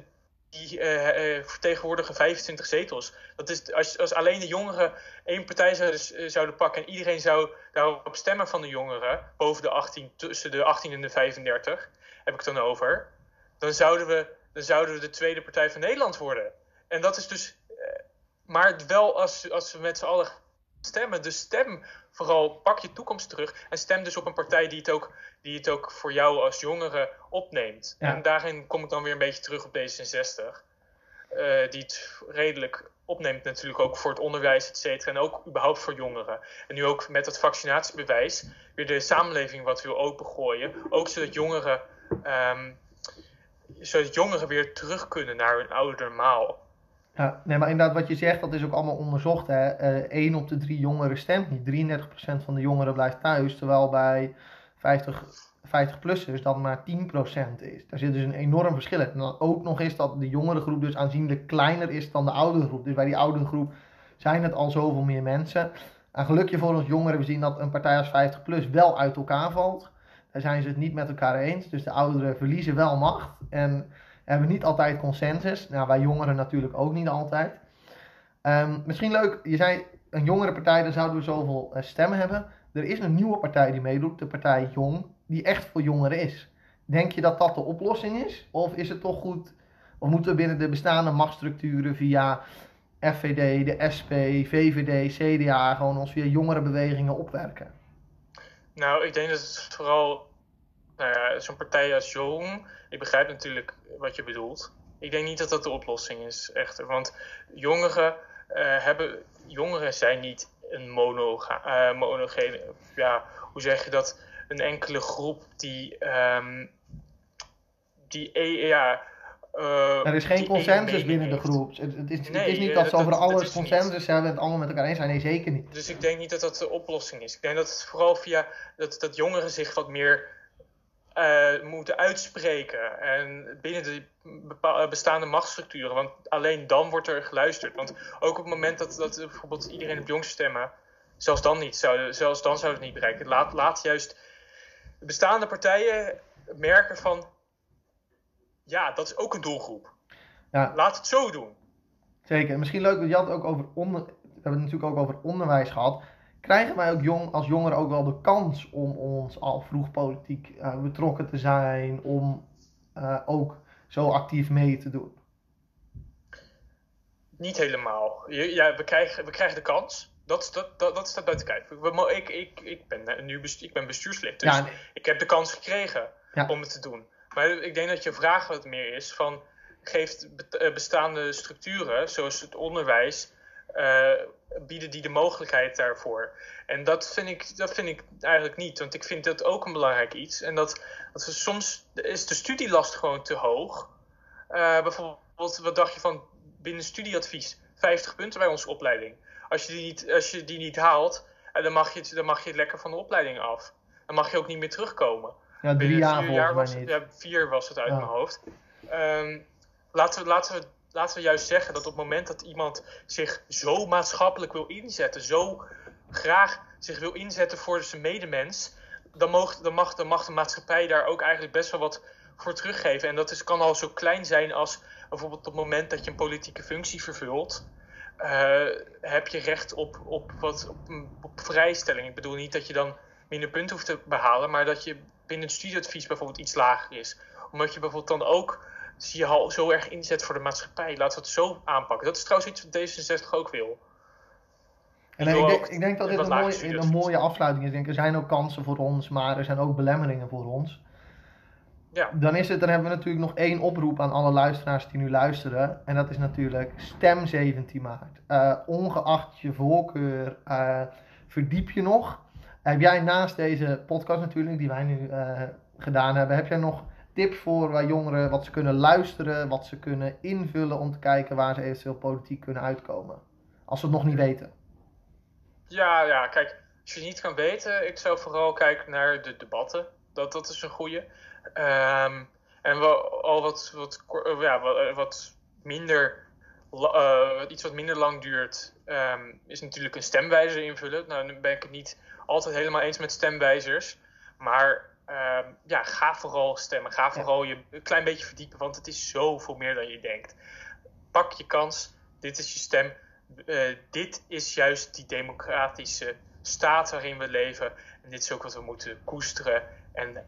die eh, vertegenwoordigen 25 zetels. Dat is, als, als alleen de jongeren één partij zouden, zouden pakken en iedereen zou daarop stemmen van de jongeren, boven de 18, tussen de 18 en de 35, heb ik het dan over, dan zouden we, dan zouden we de tweede partij van Nederland worden. En dat is dus, eh, maar wel als, als we met z'n allen stemmen, dus stem vooral, pak je toekomst terug en stem dus op een partij die het ook, die het ook voor jou als jongere opneemt. Ja. En daarin kom ik dan weer een beetje terug op D66. eh, die het redelijk opneemt natuurlijk ook voor het onderwijs, et cetera. En ook überhaupt voor jongeren. En nu ook met het vaccinatiebewijs weer de samenleving wat wil opengooien. Ook zodat jongeren, ehm, zodat jongeren weer terug kunnen naar hun oude normaal. Ja, nee, maar inderdaad, wat je zegt, dat is ook allemaal onderzocht. Hè. Eh 1 op de 3 jongeren stemt niet. 33% van de jongeren blijft thuis, terwijl bij 50, 50-plussers dat maar 10% is. Daar zit dus een enorm verschil in. En dan ook nog eens dat de jongere groep dus aanzienlijk kleiner is dan de oudere groep. Dus bij die oudere groep zijn het al zoveel meer mensen. En gelukje voor ons jongeren, we zien dat een partij als 50PLUS wel uit elkaar valt. Daar zijn ze het niet met elkaar eens. Dus de ouderen verliezen wel macht. En hebben niet altijd consensus. Nou, wij jongeren natuurlijk ook niet altijd. Ehm, misschien leuk, je zei een jongere partij, daar zouden we zoveel eh, stemmen hebben. Er is een nieuwe partij die meedoet, de partij Jong, die echt voor jongeren is. Denk je dat dat de oplossing is? Of is het toch goed, of moeten we binnen de bestaande machtsstructuren via FVD, de SP, VVD, CDA gewoon ons via jongerenbewegingen opwerken? Nou, ik denk dat het vooral, nou zo'n partij als Jong, ik begrijp natuurlijk wat je bedoelt. Ik denk niet dat dat de oplossing is, echter. Want jongeren, eh, hebben, jongeren zijn niet een monoga, eh, monogene, ja, hoe zeg je dat? Een enkele groep die, ehm, die eh, ja, uh, er is geen consensus binnen de groep. Het, het, is, nee, het, is, niet dat ze over alles consensus niet. hebben en het allemaal met elkaar eens zijn. Nee, zeker niet. Dus ik denk niet dat dat de oplossing is. Ik denk dat het vooral via dat, dat jongeren zich wat meer uh, moeten uitspreken. En binnen de bestaande machtsstructuren. Want alleen dan wordt er geluisterd. Want ook op het moment dat, dat bijvoorbeeld iedereen op jong stemmen. Zelfs dan niet. Zou, zelfs dan zou het niet bereiken. Laat, laat juist de bestaande partijen merken van ja, dat is ook een doelgroep. Ja. Laat het zo doen. Zeker. Misschien leuk, je had het ook over onder, we hebben het natuurlijk ook over onderwijs gehad. Krijgen wij ook jong, als jongeren ook wel de kans om ons al vroeg politiek uh, betrokken te zijn, om uh, ook zo actief mee te doen? Niet helemaal. Ja, we krijgen, we krijgen de kans. Dat, dat, dat, dat staat buiten kijf. Ik, ik, ik ben nu bestuur, ik ben bestuurslid, dus ja, nee. ik heb de kans gekregen ja. om het te doen. Maar ik denk dat je vraag wat meer is van geeft bestaande structuren, zoals het onderwijs, uh, bieden die de mogelijkheid daarvoor. En dat vind, ik, dat vind ik eigenlijk niet, want ik vind dat ook een belangrijk iets. En dat, dat soms is de studielast gewoon te hoog. Uh, bijvoorbeeld, wat dacht je van binnen studieadvies? 50 punten bij onze opleiding. Als je die niet, als je die niet haalt, dan mag, je, dan mag je lekker van de opleiding af. Dan mag je ook niet meer terugkomen. Ja, drie jaar volgens was, mij niet. Ja, vier was het uit ja. mijn hoofd. Um, laten, we, laten, we, laten we juist zeggen dat op het moment dat iemand zich zo maatschappelijk wil inzetten, zo graag zich wil inzetten voor zijn medemens, dan, moog, dan, mag, dan mag de maatschappij daar ook eigenlijk best wel wat voor teruggeven. En dat is, kan al zo klein zijn als bijvoorbeeld op het moment dat je een politieke functie vervult. Uh, heb je recht op, op, wat, op, op vrijstelling. Ik bedoel niet dat je dan minder punten hoeft te behalen, maar dat je binnen het studieadvies bijvoorbeeld iets lager is. Omdat je bijvoorbeeld dan ook je al zo erg inzet voor de maatschappij. Laten we het zo aanpakken. Dat is trouwens iets wat D66 ook wil. En ik, denk, ik denk dat dit een mooie, een mooie afsluiting is. Ik denk, er zijn ook kansen voor ons, maar er zijn ook belemmeringen voor ons. Ja. Dan, is het, dan hebben we natuurlijk nog één oproep aan alle luisteraars die nu luisteren. En dat is natuurlijk stem 17 maart. Uh, ongeacht je voorkeur, uh, verdiep je nog. Heb jij naast deze podcast natuurlijk, die wij nu uh, gedaan hebben, heb jij nog tips voor waar jongeren wat ze kunnen luisteren, wat ze kunnen invullen om te kijken waar ze eventueel politiek kunnen uitkomen? Als ze het nog niet weten. Ja, ja, kijk, als je niet kan weten, ik zou vooral kijken naar de debatten. Dat, dat is een goede. Ehm, en wel, al wat, wat, ja, wat, wat minder, iets wat minder lang duurt, um, is natuurlijk een stemwijzer invullen. Nou, nu ben ik het niet altijd helemaal eens met stemwijzers. Maar uh, ja, ga vooral stemmen. Ga vooral je een klein beetje verdiepen, want het is zoveel meer dan je denkt. Pak je kans. Dit is je stem. Uh, dit is juist die democratische staat waarin we leven. En dit is ook wat we moeten koesteren. En